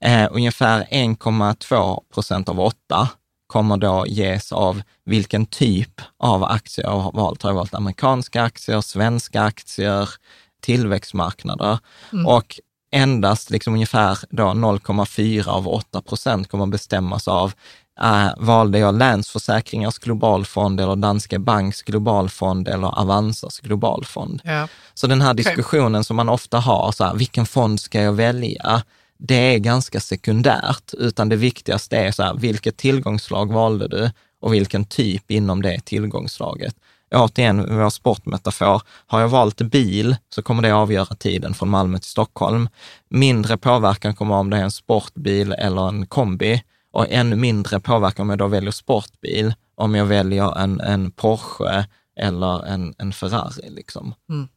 Eh, ungefär 1,2 procent av 8 kommer då ges av vilken typ av aktier jag har valt. Har jag valt amerikanska aktier, svenska aktier, tillväxtmarknader och endast liksom ungefär då 0,4 av 8 procent kommer bestämmas av äh, valde jag Länsförsäkringars globalfond eller Danske Banks globalfond eller Avanzas globalfond. Ja. Så den här diskussionen som man ofta har, så här, vilken fond ska jag välja? Det är ganska sekundärt, utan det viktigaste är så här, vilket tillgångsslag valde du och vilken typ inom det tillgångsslaget. Återigen, vår sportmetafor. Har jag valt bil så kommer det avgöra tiden från Malmö till Stockholm. Mindre påverkan kommer om det är en sportbil eller en kombi och ännu mindre påverkan om jag då väljer sportbil, om jag väljer en, en Porsche eller en, en Ferrari. Liksom. Mm.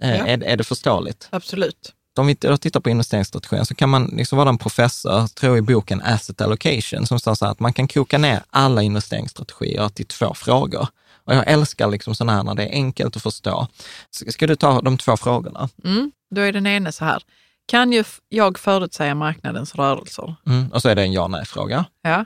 Eh, Ja. Är, är det förståeligt? Absolut. Om vi då tittar på investeringsstrategin så kan man liksom vara en professor, tror i boken Asset Allocation, som står så här att man kan koka ner alla investeringsstrategier till två frågor. Och jag älskar liksom sådana här när det är enkelt att förstå. Ska du ta de två frågorna? Mm. Då är den ene så här. Kan ju jag förutsäga marknadens rörelser? Mm. Och så är det en ja-nej-fråga. Ja.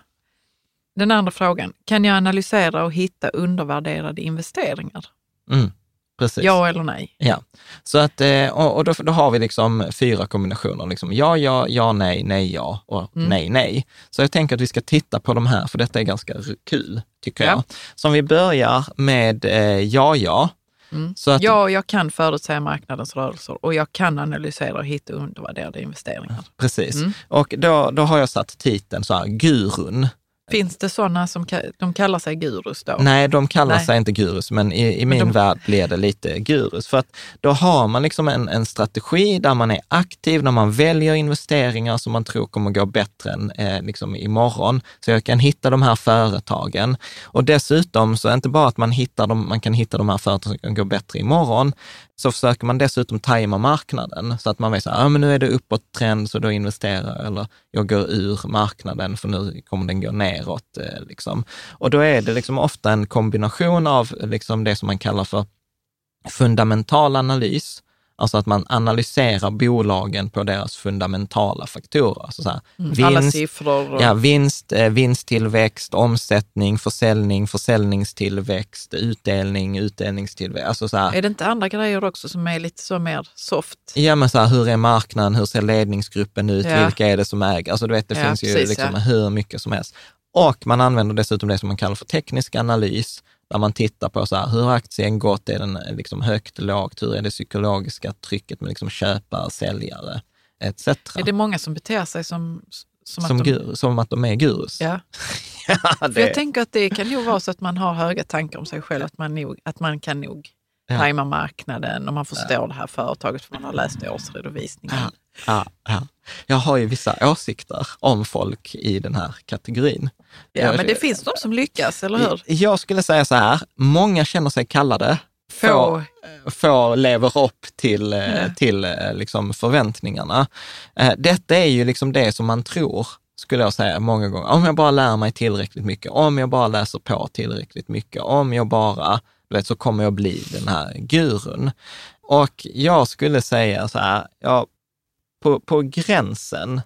Den andra frågan. Kan jag analysera och hitta undervärderade investeringar? Mm. Precis. Ja eller nej? Ja, så att, eh, och, då, då har vi liksom fyra kombinationer. Liksom ja, ja, ja, nej, nej, ja och Mm. nej, nej. Så jag tänker att vi ska titta på de här, för detta är ganska kul, tycker Ja. jag. Så om vi börjar med eh, ja, ja. Mm. Så att, Ja, jag kan förutsäga marknadens rörelser och jag kan analysera och hitta undervärderade investeringar. Precis. Mm. Och då, då har jag satt titeln så här, gurun. Finns det sådana som de kallar sig gurus då? Nej, de kallar Nej. sig inte gurus, men i, i min de- värld blir det lite gurus. För att då har man liksom en, en strategi där man är aktiv, när man väljer investeringar som man tror kommer gå bättre än eh, liksom imorgon. Så jag kan hitta de här företagen. Och dessutom så är det inte bara att man, hittar dem, man kan hitta de här företagen som kan gå bättre imorgon, så försöker man dessutom tajma marknaden så att man vet att ah, men nu är det uppåt trend så då investerar jag eller jag går ur marknaden för nu kommer den gå neråt. Eh, liksom. Och då är det liksom ofta en kombination av liksom det som man kallar för fundamental analys, alltså att man analyserar bolagen på deras fundamentala faktorer. Alltså så här, Mm, Alla vinst, siffror. Och, Ja, vinst, eh, vinsttillväxt, omsättning, försäljning, försäljningstillväxt, utdelning, utdelningstillväxt. Alltså så här, Är det inte andra grejer också som är lite så mer soft? Ja, men så här, hur är marknaden? Hur ser ledningsgruppen ut? Ja. Vilka är det som äger? Alltså du vet, det Ja, finns ju precis, liksom ja. hur mycket som helst. Och man använder dessutom det som man kallar för teknisk analys, där man tittar på så här, hur har aktien gått, är den eh, liksom högt, lågt, hur är det psykologiska trycket med liksom köpare, säljare, etc. Är det många som beter sig som, som, som, att de... gur, som att de är gurus. Ja. Ja, det, jag tänker att det kan nog vara så att man har höga tankar om sig själv, att man, nog, att man kan nog Ja. tajma marknaden och man förstår det här företaget för man har läst årsredovisningen. Ja, ja, ja. Jag har ju vissa åsikter om folk i den här kategorin. Ja, Jag- men det finns de som lyckas, eller hur? Jag skulle säga så här, många känner sig kallade, Få. få, få lever upp till, eh, Ja. till eh, liksom förväntningarna. Eh, Detta är ju liksom det som man tror, skulle jag säga många gånger. Om jag bara lär mig tillräckligt mycket, om jag bara läser på tillräckligt mycket, om jag bara, du vet, så kommer jag bli den här gurun. Och jag skulle säga så här, ja, på, på gränsen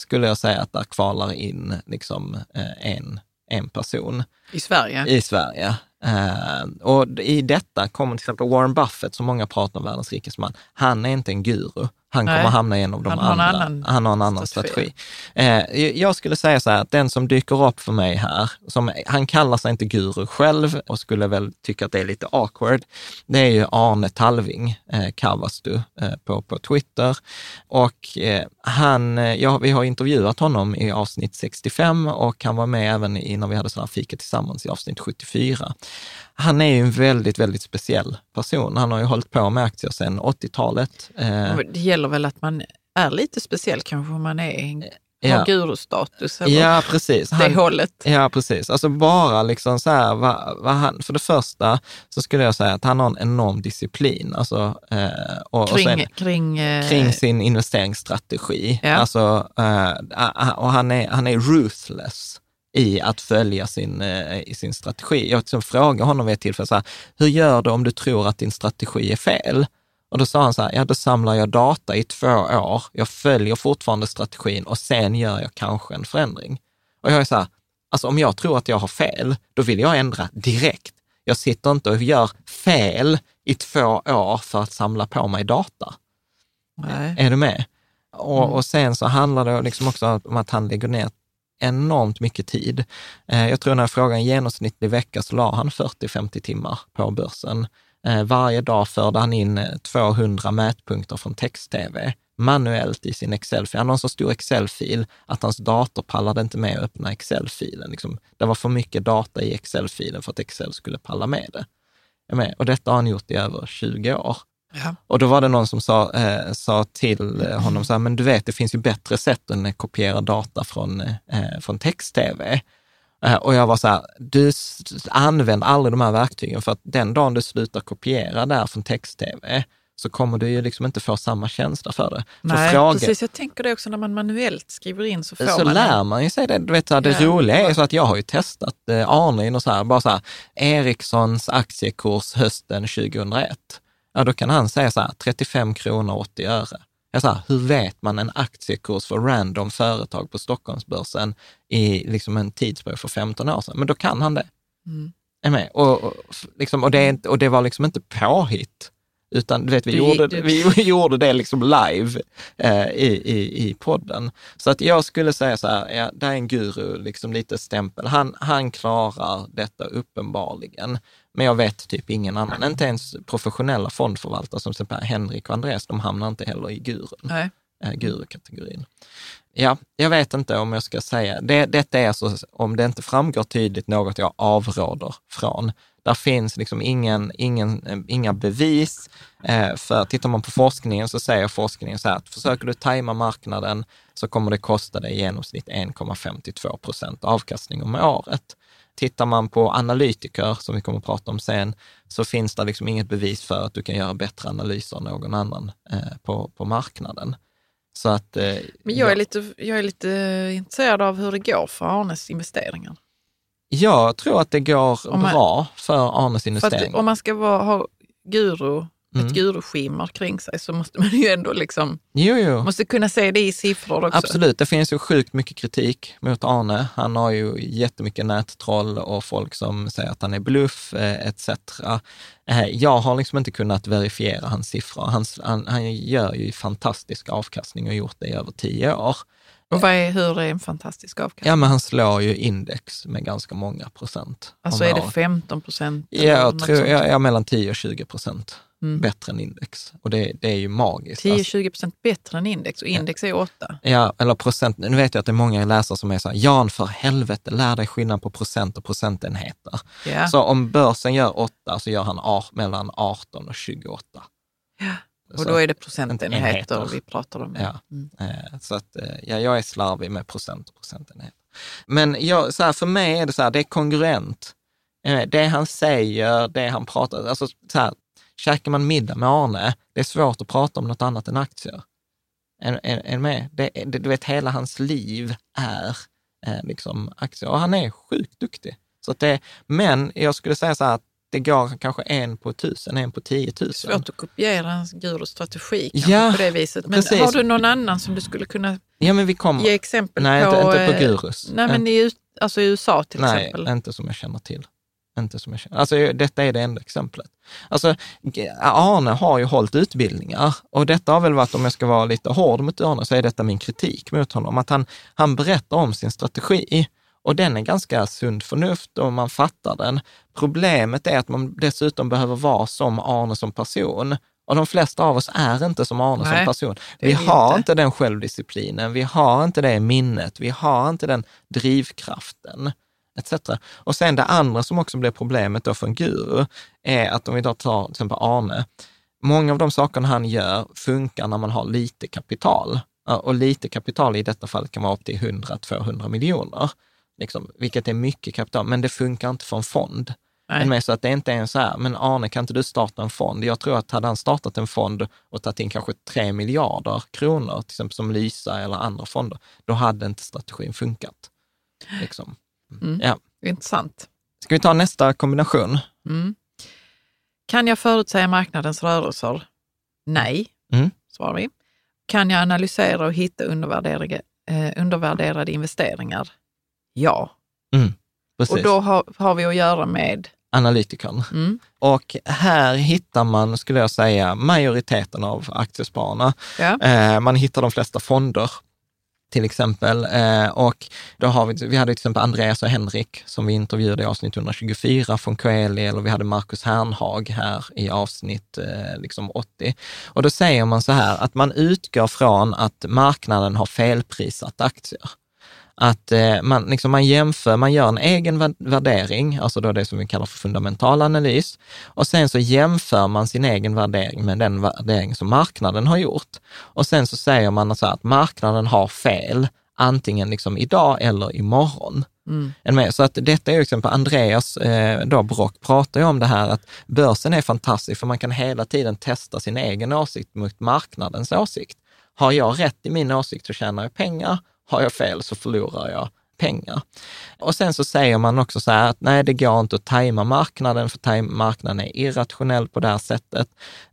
skulle jag säga att där kvalar in liksom eh, en, en person I Sverige. i Sverige. Eh, och i detta kommer till exempel Warren Buffett, som många pratar om världens rikaste man. Han är inte en guru. Han Nej. kommer hamna i en av de Han har andra. annan han har en annan strategi. strategi. Eh, jag skulle säga så här, att den som dyker upp för mig här, som, han kallar sig inte guru själv och skulle väl tycka att det är lite awkward, det är ju Arne Talving, eh, Kavastu, eh, på, på Twitter. Och eh, han, eh, ja, vi har intervjuat honom i avsnitt 65 och han var med även i, när vi hade sådana här fika tillsammans i avsnitt 74. Han är ju en väldigt, väldigt speciell person. Han har ju hållit på med aktier sedan 80-talet. Eh, Det gäller väl att man är lite speciell kanske om man är en Ja. har gurustatus eller ja, precis. det Han, hållet. Ja, precis. Alltså bara liksom så här, vad, vad han, för det första så skulle jag säga att han har en enorm disciplin. Alltså, eh, och, och Kring, sen, kring, eh, kring sin investeringsstrategi. Ja. Alltså, eh, och han är, han är ruthless i att följa sin, eh, i sin strategi. Jag liksom frågade honom vid ett tillfälle, så här, hur gör du om du tror att din strategi är fel? Och då sa han så här, ja då samlar jag data i två år, jag följer fortfarande strategin och sen gör jag kanske en förändring. Och jag är så här, alltså om jag tror att jag har fel, då vill jag ändra direkt. Jag sitter inte och gör fel i två år för att samla på mig data. Nej. Är du med? Och, och sen så handlar det liksom också om att han lägger ner enormt mycket tid. Eh, jag tror när jag frågade en genomsnittlig vecka så la han 40-50 timmar på börsen. Eh, varje dag förde han in eh, 200 mätpunkter från text-tv manuellt i sin Excel-fil. Han har en så stor Excel-fil att hans dator pallade inte med att öppna Excel-filen. Liksom, det var för mycket data i Excel-filen för att Excel skulle palla med det. Och detta har han gjort i över 20 år. Ja. Och då var det någon som sa, eh, sa till eh, honom så här, men du vet, det finns ju bättre sätt än att kopiera data från, eh, från text-tv. Eh, och jag var så här, du använd aldrig de här verktygen för att den dagen du slutar kopiera där från text-tv så kommer du ju liksom inte få samma känsla för det. För Nej, fråga- precis. Jag tänker det också när man manuellt skriver in så får så man lär en- man ju sig det. Du vet, så här, det Ja. roliga är så att jag har ju testat eh, Arne och så här, bara så här, Ericssons aktiekurs hösten 2001. Ja, då kan han säga så här, 35 kronor 80 öre. Jag sa, hur vet man en aktiekurs för random företag på Stockholmsbörsen i liksom en tidsperiod för 15 år sedan? Men då kan han det. Mm. Är med? Och, och, liksom, och, det, inte- och det var liksom inte påhitt, utan du vet, vi, Du- gjorde, du- vi gjorde det liksom live eh, i, i, i podden. Så att jag skulle säga så här, ja, det är en guru, liksom lite stämpel. Han, han klarar detta uppenbarligen. Men jag vet typ ingen annan, inte ens professionella fondförvaltare som till Henrik och Andreas, de hamnar inte heller i gurun Nej. eh, gurukategorin. Ja, jag vet inte om jag ska säga, det, detta är alltså, om det inte framgår tydligt, något jag avråder från. Där finns liksom ingen, ingen, eh, inga bevis. Eh, för tittar man på forskningen så säger forskningen så här att försöker du tajma marknaden så kommer det kosta dig i genomsnitt 1,52 procent avkastning om året. Tittar man på analytiker, som vi kommer att prata om sen, så finns det liksom inget bevis för att du kan göra bättre analyser än någon annan eh, på, på marknaden. Så att, Men jag är, ja. lite, jag är lite intresserad av hur det går för Arnes investeringar. Jag tror att det går man- bra för Arnes För investering. att om man ska vara, ha guru, Mm. ett guruskimmer kring sig så måste man ju ändå liksom, Jo, jo. måste kunna se det i siffror också. Absolut, det finns ju sjukt mycket kritik mot Arne. Han har ju jättemycket nättroll och folk som säger att han är bluff eh, etc. Eh, Jag har liksom inte kunnat verifiera hans siffror. Hans, han, han gör ju fantastisk avkastning och gjort det i över tio år. Och vad är, hur är en fantastisk avkastning? Ja, men han slår ju index med ganska många procent. alltså är det året. 15 procent? Ja, jag tror ja, ja, mellan 10 och 20 procent Mm. bättre än index. Och det, det är ju magiskt. Alltså, 10-20 procent bättre än index och index är 8. ja, eller procent. Nu vet jag att det är många läsare som är så här, Jan för helvete, lär dig skillnad på procent och procentenheter. Ja. Så om börsen gör 8 så gör han mellan 18 och 28. Ja. Och då är det procentenheter Enheter. vi pratar om. Ja. Mm. Eh, Så att, eh, ja, jag är slarvig med procent och procentenheter. Men jag, så här, för mig är det så här, det är kongruent. Eh, Det han säger, det han pratar, alltså så här, käkar man middag med Arne, det är svårt att prata om något annat än aktier. Är, är, är med? Det, det, du vet, hela hans liv är eh, liksom aktier och han är sjukt duktig. Så det, men jag skulle säga så här att det går kanske en på tusen, en på tiotusen. Svårt att kopiera en gurustrategi kanske Ja, på det viset. Men precis. har du någon annan som du skulle kunna Ja, men vi kommer... ge exempel Nej, på? inte, inte på eh, gurus. Nej, men i, alltså i USA till Nej, exempel. inte som jag känner till. Inte som jag känner. Alltså, detta är det enda exemplet. Alltså, Arne har ju hållit utbildningar och detta har väl varit, om jag ska vara lite hård mot Arne, så är detta min kritik mot honom. Att han, han berättar om sin strategi och den är ganska sund förnuft och man fattar den. Problemet är att man dessutom behöver vara som Arne som person. Och de flesta av oss är inte som Arne Nej, som person. Vi har inte. inte den självdisciplinen, vi har inte det minnet, vi har inte den drivkraften etc. Och sen det andra som också blir problemet då för en guru är att om vi då tar till exempel Arne, många av de sakerna han gör funkar när man har lite kapital. Och lite kapital i detta fall kan vara upp till 100-200 miljoner, liksom, vilket är mycket kapital, men det funkar inte för en fond. Nej. Men med så att det inte är en så här, men Arne kan inte du starta en fond? Jag tror att hade han startat en fond och tagit in kanske 3 miljarder kronor, till exempel som Lysa eller andra fonder, då hade inte strategin funkat. Liksom. Mm. Ja. Intressant. Ska vi ta nästa kombination? Mm. Kan jag förutsäga marknadens rörelser? Nej, Mm. svarar vi. Kan jag analysera och hitta undervärderade, eh, undervärderade investeringar? Ja. Precis. Och då har, har vi att göra med Analytikern. mm, Och här hittar man, skulle jag säga, majoriteten av aktiespararna. ja, Eh, man hittar de flesta fonder, till exempel. Eh, och då har vi, vi hade till exempel Andreas och Henrik som vi intervjuade i avsnitt 124 från Coeli, eller vi hade Marcus Hernhag här i avsnitt eh, liksom 80. Och då säger man så här, att man utgår från att marknaden har felprisat aktier. Att eh, man, liksom man jämför, man gör en egen vär- värdering, alltså då det som vi kallar för fundamental analys, och sen så jämför man sin egen värdering med den värdering som marknaden har gjort. Och sen så säger man så här att marknaden har fel, antingen liksom idag eller imorgon. mm? Så att detta är ju exempel, Andreas eh, då Brock pratar ju om det här att börsen är fantastisk för man kan hela tiden testa sin egen åsikt mot marknadens åsikt. Har jag rätt i min åsikt så tjänar jag pengar, har jag fel så förlorar jag pengar. Och sen så säger man också så här att nej, det går inte att tajma marknaden, för tajma marknaden är irrationell på det här sättet.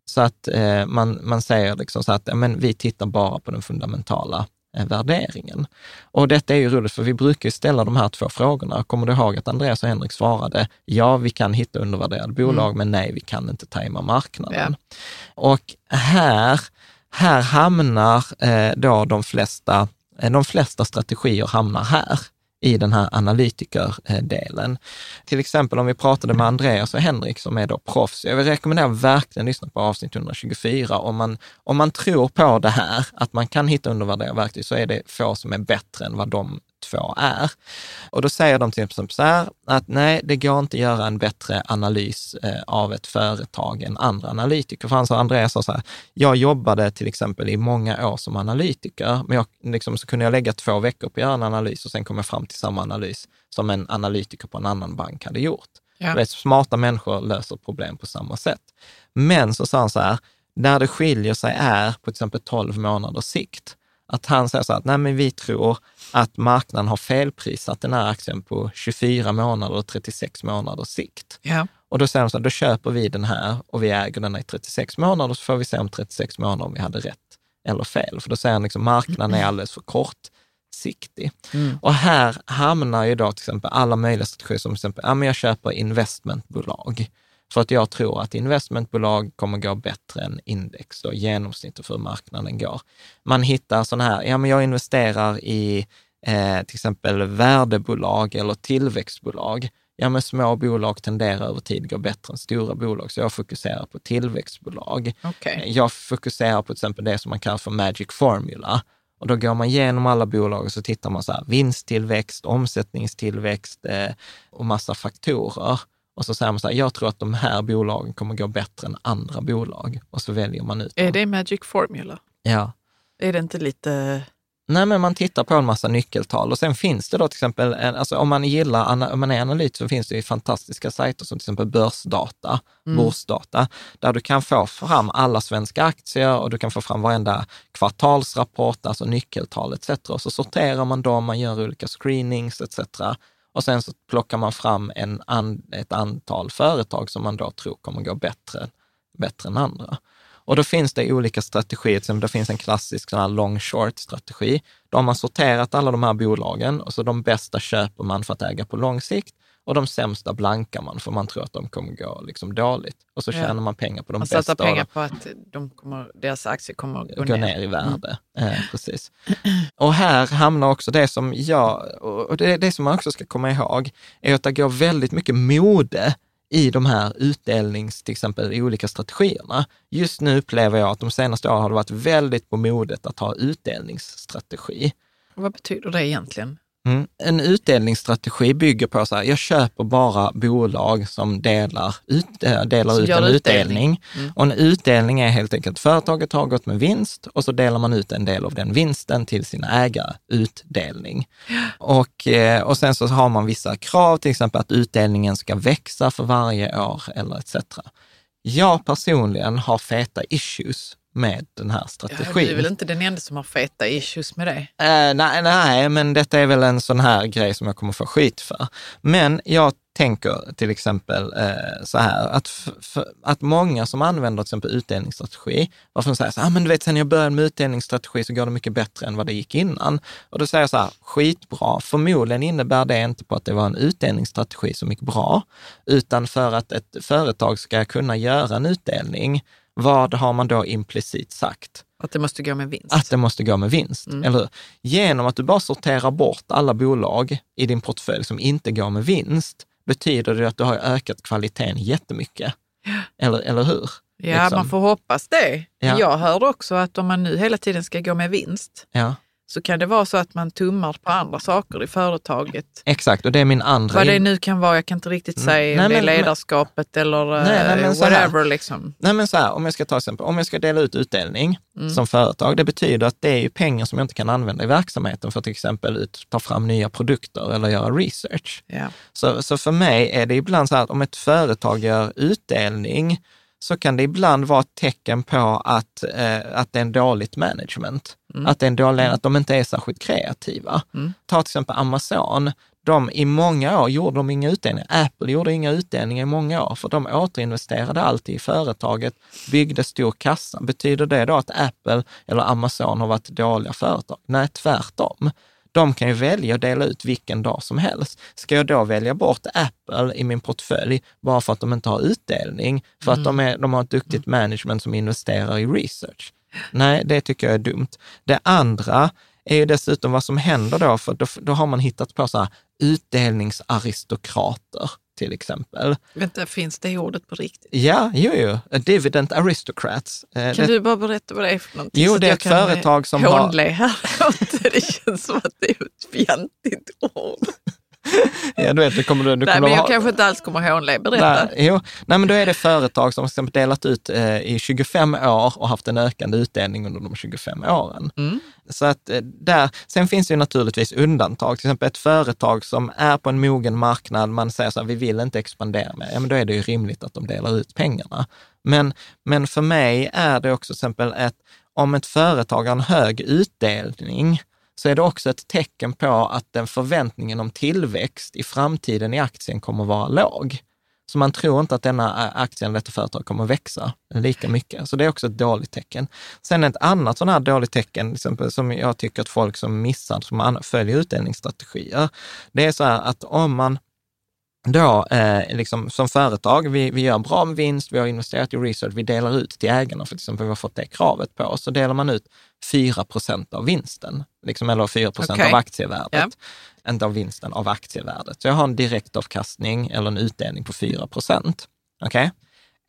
Så att eh, man, man säger liksom så att ja, men vi tittar bara på den fundamentala eh, värderingen. Och detta är ju roligt, för vi brukar ju ställa de här två frågorna. Kommer du ihåg att Andreas och Henrik svarade, ja, vi kan hitta undervärderade bolag, men nej, vi kan inte tajma marknaden. Och här, här hamnar eh, då de flesta, Eh, de flesta strategier hamnar här i den här analytikerdelen. Till exempel om vi pratade med Andreas och Henrik som är då proffs. Jag vill rekommendera verkligen att lyssna på avsnitt 124. Om man, om man tror på det här, att man kan hitta undervärderade verktyg, så är det få som är bättre än vad de två är. Och då säger de till exempel så här, att nej, det går inte att göra en bättre analys eh, av ett företag än andra analytiker. För han sa, Andreas sa så här, jag jobbade till exempel i många år som analytiker, men jag, liksom, så kunde jag lägga två veckor på att göra en analys och sen kom jag fram till samma analys som en analytiker på en annan bank hade gjort. Ja. Vet, smarta människor löser problem på samma sätt. Men så sa han så här, när det skiljer sig är på till exempel 12 månaders sikt. Att han säger så här, att nej men vi tror att marknaden har felprisat den här aktien på 24 månader och 36 månaders sikt. ja. Och då säger de så här, då köper vi den här och vi äger den i 36 månader så får vi se om 36 månader om vi hade rätt eller fel. För då säger han liksom marknaden är alldeles för kortsiktig. Mm. Och här hamnar ju då till exempel alla möjliga strategier som till exempel, ja men jag köper investmentbolag. För att jag tror att investmentbolag kommer gå bättre än index, då, genomsnittet för hur marknaden går. Man hittar sådana här, ja men jag investerar i eh, till exempel värdebolag eller tillväxtbolag. Ja, men små bolag tenderar över tid gå bättre än stora bolag, så jag fokuserar på tillväxtbolag. Okej. Jag fokuserar på till exempel det som man kallar för magic formula. Och då går man igenom alla bolag och så tittar man så här, vinsttillväxt, omsättningstillväxt eh, och massa faktorer. Och så säger man så här, jag tror att de här bolagen kommer gå bättre än andra bolag. Och så väljer man ut dem. Är det Magic Formula? Ja. Är det inte lite... Nej, men man tittar på en massa nyckeltal och sen finns det då till exempel, alltså om man gillar, om man är analyt så finns det ju fantastiska sajter som till exempel Börsdata, Börsdata, där du kan få fram alla svenska aktier och du kan få fram varenda kvartalsrapport, alltså nyckeltal etc. Och så sorterar man dem, man gör olika screenings etc. Och sen så plockar man fram en an, ett antal företag som man då tror kommer gå bättre, bättre än andra. Och då finns det olika strategier, som det finns en klassisk sån här long short strategi. Då har man sorterat alla de här bolagen och så de bästa köper man för att äga på lång sikt och de sämsta blankar man för man tror att de kommer gå liksom dåligt. Och så Ja. tjänar man pengar på de Man bästa. satsar och pengar på att de kommer, deras aktier kommer att gå, gå ner i värde. Eh, precis. Och här hamnar också det som jag, och det, det som man också ska komma ihåg, är att det går väldigt mycket mode i de här utdelnings, till exempel i olika strategierna. Just nu upplever jag att de senaste åren har det varit väldigt på modet att ha utdelningsstrategi. Vad betyder det egentligen? Mm. En utdelningsstrategi bygger på så här, jag köper bara bolag som delar ut, äh, delar Som ut en utdelning. utdelning. Och en utdelning är helt enkelt, företaget har gått med vinst och så delar man ut en del av den vinsten till sina ägare, utdelning. Och, eh, och sen så har man vissa krav, till exempel att utdelningen ska växa för varje år eller etc. Jag personligen har feta issues med den här Ja, strategin. du är väl inte den enda som har feta issues med det? Eh, nej, nej, men detta är väl en sån här grej som jag kommer få skit för. Men jag tänker till exempel eh, så här, att, att många som använder till exempel utdelningsstrategi, varför de säger så här, ah, men du vet, sen jag började med utdelningsstrategi så går det mycket bättre än vad det gick innan. Och då säger jag så här, skitbra, förmodligen innebär det inte på att det var en utdelningsstrategi som gick bra, utan för att ett företag ska kunna göra en utdelning, vad har man då implicit sagt? Att det måste gå med vinst? att det måste gå med vinst, Mm. eller hur? Genom att du bara sorterar bort alla bolag i din portfölj som inte går med vinst, betyder det att du har ökat kvaliteten jättemycket. Eller, eller hur? ja, liksom. man får hoppas det. Ja. Jag hörde också att om man nu hela tiden ska gå med vinst Ja, så kan det vara så att man tummar på andra saker i företaget. exakt. Och det är min andra... Vad det nu kan vara, jag kan inte riktigt Mm. säga Nej, om det är men- men- ledarskapet eller Nej, nej, eh, whatever. Liksom. Nej men så här, om jag ska ta exempel, om jag ska dela ut utdelning Mm. som företag, det betyder att det är ju pengar som jag inte kan använda i verksamheten för att till exempel ut, ta fram nya produkter eller göra research. Ja. Så, så för mig är det ibland så här att om ett företag gör utdelning så kan det ibland vara ett tecken på att, eh, att det är en dåligt management. Att, det är en dålig, att de inte är särskilt kreativa. Ta till exempel Amazon. De, I många år gjorde de inga utdelningar. Apple gjorde inga utdelningar i många år, för de återinvesterade alltid i företaget, byggde stor kassa. Betyder det då att Apple eller Amazon har varit dåliga företag? Nej, tvärtom. De kan ju välja att dela ut vilken dag som helst. Ska jag då välja bort Apple i min portfölj bara för att de inte har utdelning? För att de, är, de har ett duktigt management som investerar i research? Nej, det tycker jag är dumt. Det andra är ju dessutom vad som händer då, för då, då har man hittat på så här utdelningsaristokrater till exempel. Vänta, finns det ordet på riktigt? Ja, jo, jo, dividend aristocrats. Eh, Kan det- du bara berätta vad det är för någonting? Jo, det är ett eh, företag som har- här. Det känns som att det är ett fjantigt ord. ja, du vet, det kommer du, du Nej, kommer men jag ha, kanske inte alls kommer hånle. Berätta. Nej, jo. Nej, men då är det företag som exempel delat ut eh, i 25 år och haft en ökande utdelning under de 25 åren. Mm. Så att eh, där, sen finns det ju naturligtvis undantag, till exempel ett företag som är på en mogen marknad, man säger så här, vi vill inte expandera mer, ja men då är det ju rimligt att de delar ut pengarna. Men, men för mig är det också till exempel ett, om ett företag har en hög utdelning, så är det också ett tecken på att den förväntningen om tillväxt i framtiden i aktien kommer att vara låg. Så man tror inte att denna aktien, detta företag, kommer att växa lika mycket. Så det är också ett dåligt tecken. Sen ett annat sådant här dåligt tecken, exempel, som jag tycker att folk som missar, som följer utdelningsstrategier, det är så här att om man då, eh, liksom, som företag, vi, vi gör bra med vinst, vi har investerat i research, vi delar ut till ägarna, för till exempel vi har fått det kravet på oss, så delar man ut 4 procent av vinsten, liksom, eller 4 procent Okej. av aktievärdet. Ja. Inte av vinsten, av aktievärdet. Så jag har en direktavkastning eller en utdelning på 4 procent. Okej?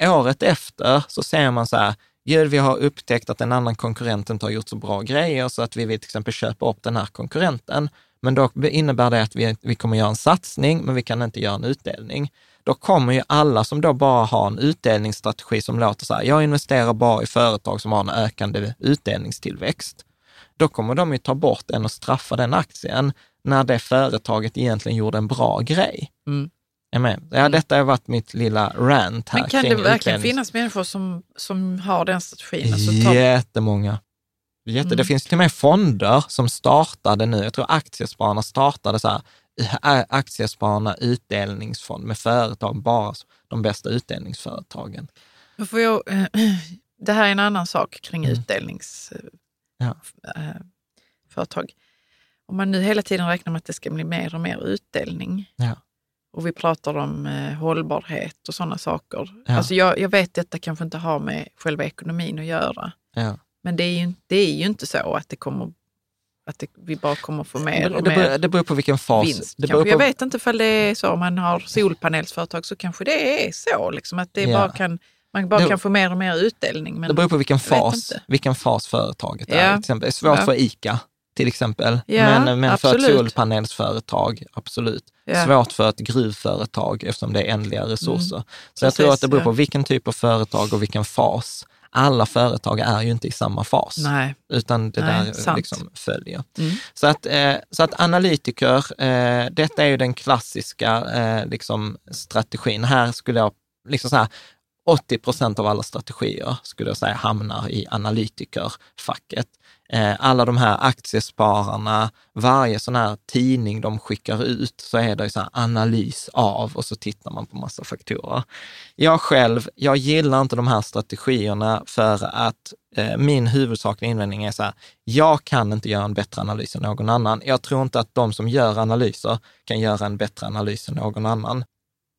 Året efter så ser man så här, Gud, vi har upptäckt att en annan konkurrent inte har gjort så bra grejer, så att vi vill till exempel köpa upp den här konkurrenten. Men då innebär det att vi, vi kommer göra en satsning, men vi kan inte göra en utdelning. Då kommer ju alla som då bara har en utdelningsstrategi som låter så här, jag investerar bara i företag som har en ökande utdelningstillväxt. Då kommer de ju ta bort den och straffa den aktien när det företaget egentligen gjorde en bra grej. Mm. Med? Ja, detta har varit mitt lilla rant här Men kan det verkligen finnas människor som, som har den strategin? Alltså, tar, Jättemånga. Jätte, Det Mm. finns till och med fonder som startade nu, jag tror Aktiespararna startade så här, Aktiespararna utdelningsfond med företag, bara de bästa utdelningsföretagen. Får jag, det här är en annan sak kring Mm. utdelningsföretag. Ja. företag. Om man nu hela tiden räknar med att det ska bli mer och mer utdelning Ja. och vi pratar om eh, hållbarhet och sådana saker. Ja. Alltså jag, jag vet att detta kanske inte har med själva ekonomin att göra. Ja. Men det är ju, det är ju inte så att det kommer att det, vi bara kommer få mer och det, beror, mer det beror på vilken fas. vinst. det beror Jag på, vet inte ifall det är så. Om man har solpanelsföretag så kanske det är så. Liksom, att det Ja. bara kan, man bara Det- kan få mer och mer utdelning. Men det beror på vilken jag fas, vilken fas företaget är. Ja. Till exempel, det är svårt Ja. för ICA till exempel, men, men för ett solpanelsföretag, absolut. Svårt för ett gruvföretag eftersom det är ändliga resurser. Så jag tror Precis, att det beror på vilken typ av företag och vilken fas. Alla företag är ju inte i samma fas, Nej. utan det Nej, där sant. liksom följer. Mm. Så, att, eh, så att analytiker, eh, detta är ju den klassiska eh, liksom, strategin. Här skulle jag, liksom så här, 80 procent av alla strategier skulle jag säga hamnar i analytikerfacket. Eh, alla de här aktiespararna, varje sån här tidning de skickar ut så är det ju så här analys av och så tittar man på massa faktorer. Jag själv, jag gillar inte de här strategierna för att eh, min huvudsakliga invändning är så här, jag kan inte göra en bättre analys än någon annan. Jag tror inte att de som gör analyser kan göra en bättre analys än någon annan.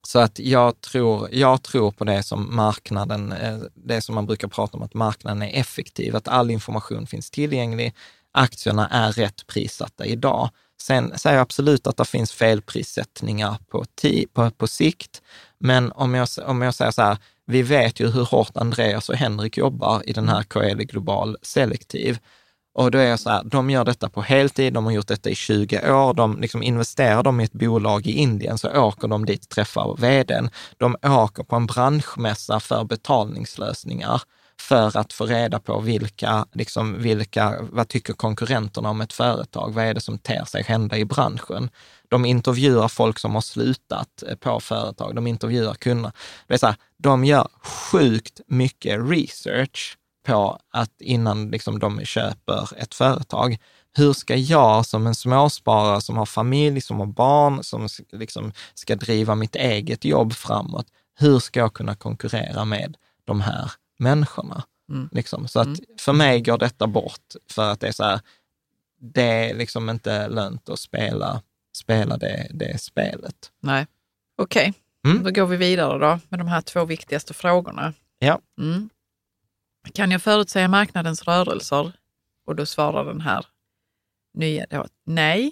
Så att jag tror, jag tror på det som marknaden, eh, det som man brukar prata om att marknaden är effektiv, att all information finns tillgänglig, aktierna är rätt prissatta idag. Sen säger jag absolut att det finns felprissättningar på, ti, på, på sikt, men om jag, om jag säger så här, vi vet ju hur hårt Andreas och Henrik jobbar i den här Coeli Global Selektiv. Och då är jag så här, de gör detta på heltid, de har gjort detta i 20 år, de liksom investerar de i ett bolag i Indien så åker de dit och träffar vdn. De åker på en branschmässa för betalningslösningar för att få reda på vilka, liksom vilka, vad tycker konkurrenterna om ett företag? Vad är det som ter sig hända i branschen? De intervjuar folk som har slutat eh, på företag, de intervjuar kunder. Det är så här, de gör sjukt mycket research på att innan liksom de köper ett företag. Hur ska jag som en småsparare som har familj, som har barn, som liksom ska driva mitt eget jobb framåt, hur ska jag kunna konkurrera med de här människorna? Mm. Liksom. Så att för mig går detta bort för att det är så här, det är liksom inte lönt att spela, spela det, det spelet. Nej. Okej, Mm. då går vi vidare då med de här två viktigaste frågorna. Ja. Mm. Kan jag förutsäga marknadens rörelser? Och då svarar den här nya då, nej.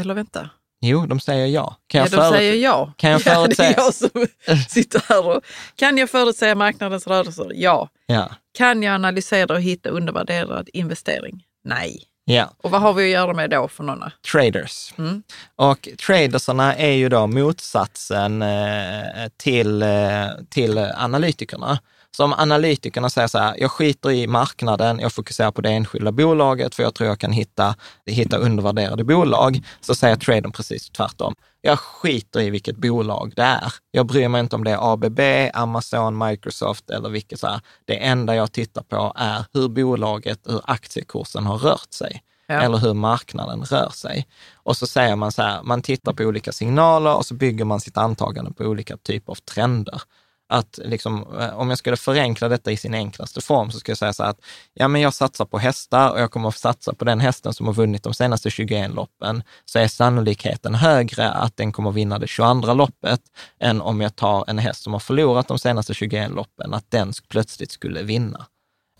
Eller vänta, Jo, de säger ja. Kan ja, jag de säger ja. kan jag Ja, det förutsäga- är jag som sitter här och... Kan jag förutsäga marknadens rörelser? Ja. Ja, Kan jag analysera och hitta undervärderad investering? Nej. ja. Och vad har vi att göra med då för några? traders. Mm. Och tradersarna är ju då motsatsen eh, till, eh, till analytikerna. Så om analytikerna säger så här, jag skiter i marknaden, jag fokuserar på det enskilda bolaget för jag tror jag kan hitta, hitta undervärderade bolag, så säger tradern precis tvärtom. Jag skiter i vilket bolag det är. Jag bryr mig inte om det är ABB, Amazon, Microsoft eller vilket så här. Det enda jag tittar på är hur bolaget, hur aktiekursen har rört sig Ja. eller hur marknaden rör sig. Och så säger man så här, man tittar på olika signaler och så bygger man sitt antagande på olika typer av trender att liksom, eh, om jag skulle förenkla detta i sin enklaste form så skulle jag säga så här att ja, men jag satsar på hästar och jag kommer att satsa på den hästen som har vunnit de senaste 21 loppen, så är sannolikheten högre att den kommer att vinna det 22 loppet än om jag tar en häst som har förlorat de senaste 21 loppen, att den plötsligt skulle vinna.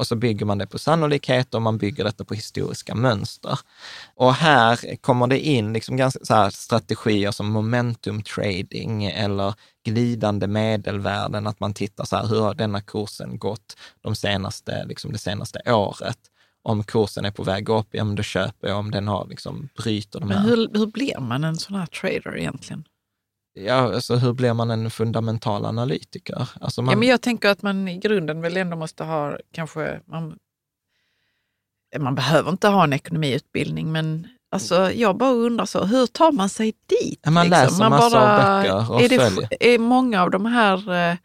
Och så bygger man det på sannolikhet och man bygger detta på historiska mönster. Och här kommer det in liksom ganska så strategier som momentum trading eller glidande medelvärden, att man tittar så här, hur har denna kursen gått de senaste, liksom det senaste året? Om kursen är på väg upp, ja men då köper jag om den har liksom bryter de här. Men hur, hur blir man en sån här trader egentligen? Ja, alltså hur blir man en fundamental analytiker? Alltså man, Ja, men jag tänker att man i grunden väl ändå måste ha kanske, man, man behöver inte ha en ekonomiutbildning, men alltså, jag bara undrar så, hur tar man sig dit? liksom? Ja, man läser massor av böcker och är, det, följer. är många av de här, eh,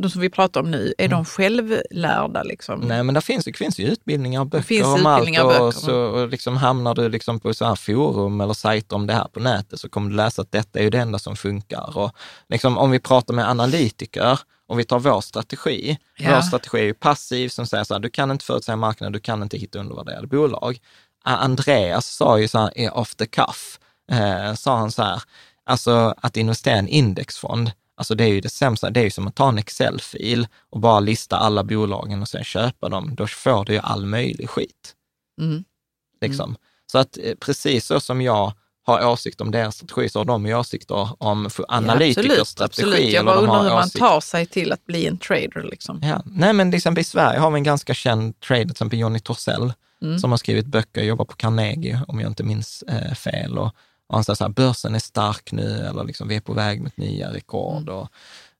de som vi pratar om nu, är Mm. de självlärda? Liksom? Nej, men det finns, det finns ju utbildningar och böcker finns om allt. utbildningar och Och, böcker. så och liksom hamnar du liksom på så här forum eller sajter om det här på nätet så kommer du läsa att detta är ju det enda som funkar. Och liksom, om vi pratar med analytiker, om vi tar vår strategi, Ja. vår strategi är ju passiv som säger så här, du kan inte förutsäga marknaden, du kan inte hitta undervärderade bolag. Andreas sa ju så här, off the cuff, eh, sa han så här, alltså att investera i en indexfond, alltså det är ju det sämsta, det är ju som att ta en Excel-fil och bara lista alla bolagen och sen köpa dem, då får du ju all möjlig skit. Mm. Liksom. Så att eh, precis så som jag har åsikt om deras strategi, så har de ju åsikter om analytikers absolut, strategi. absolut. Jag bara undrar hur man åsikt- tar sig till att bli en trader. Liksom. Ja. Nej, men till exempel i Sverige har vi en ganska känd trader, till exempel Johnny Torssell, Mm. som har skrivit böcker, jobbar på Carnegie, om jag inte minns eh, fel. Och, och han säger så här, börsen är stark nu, eller liksom, vi är på väg mot nya rekord. Mm. Och,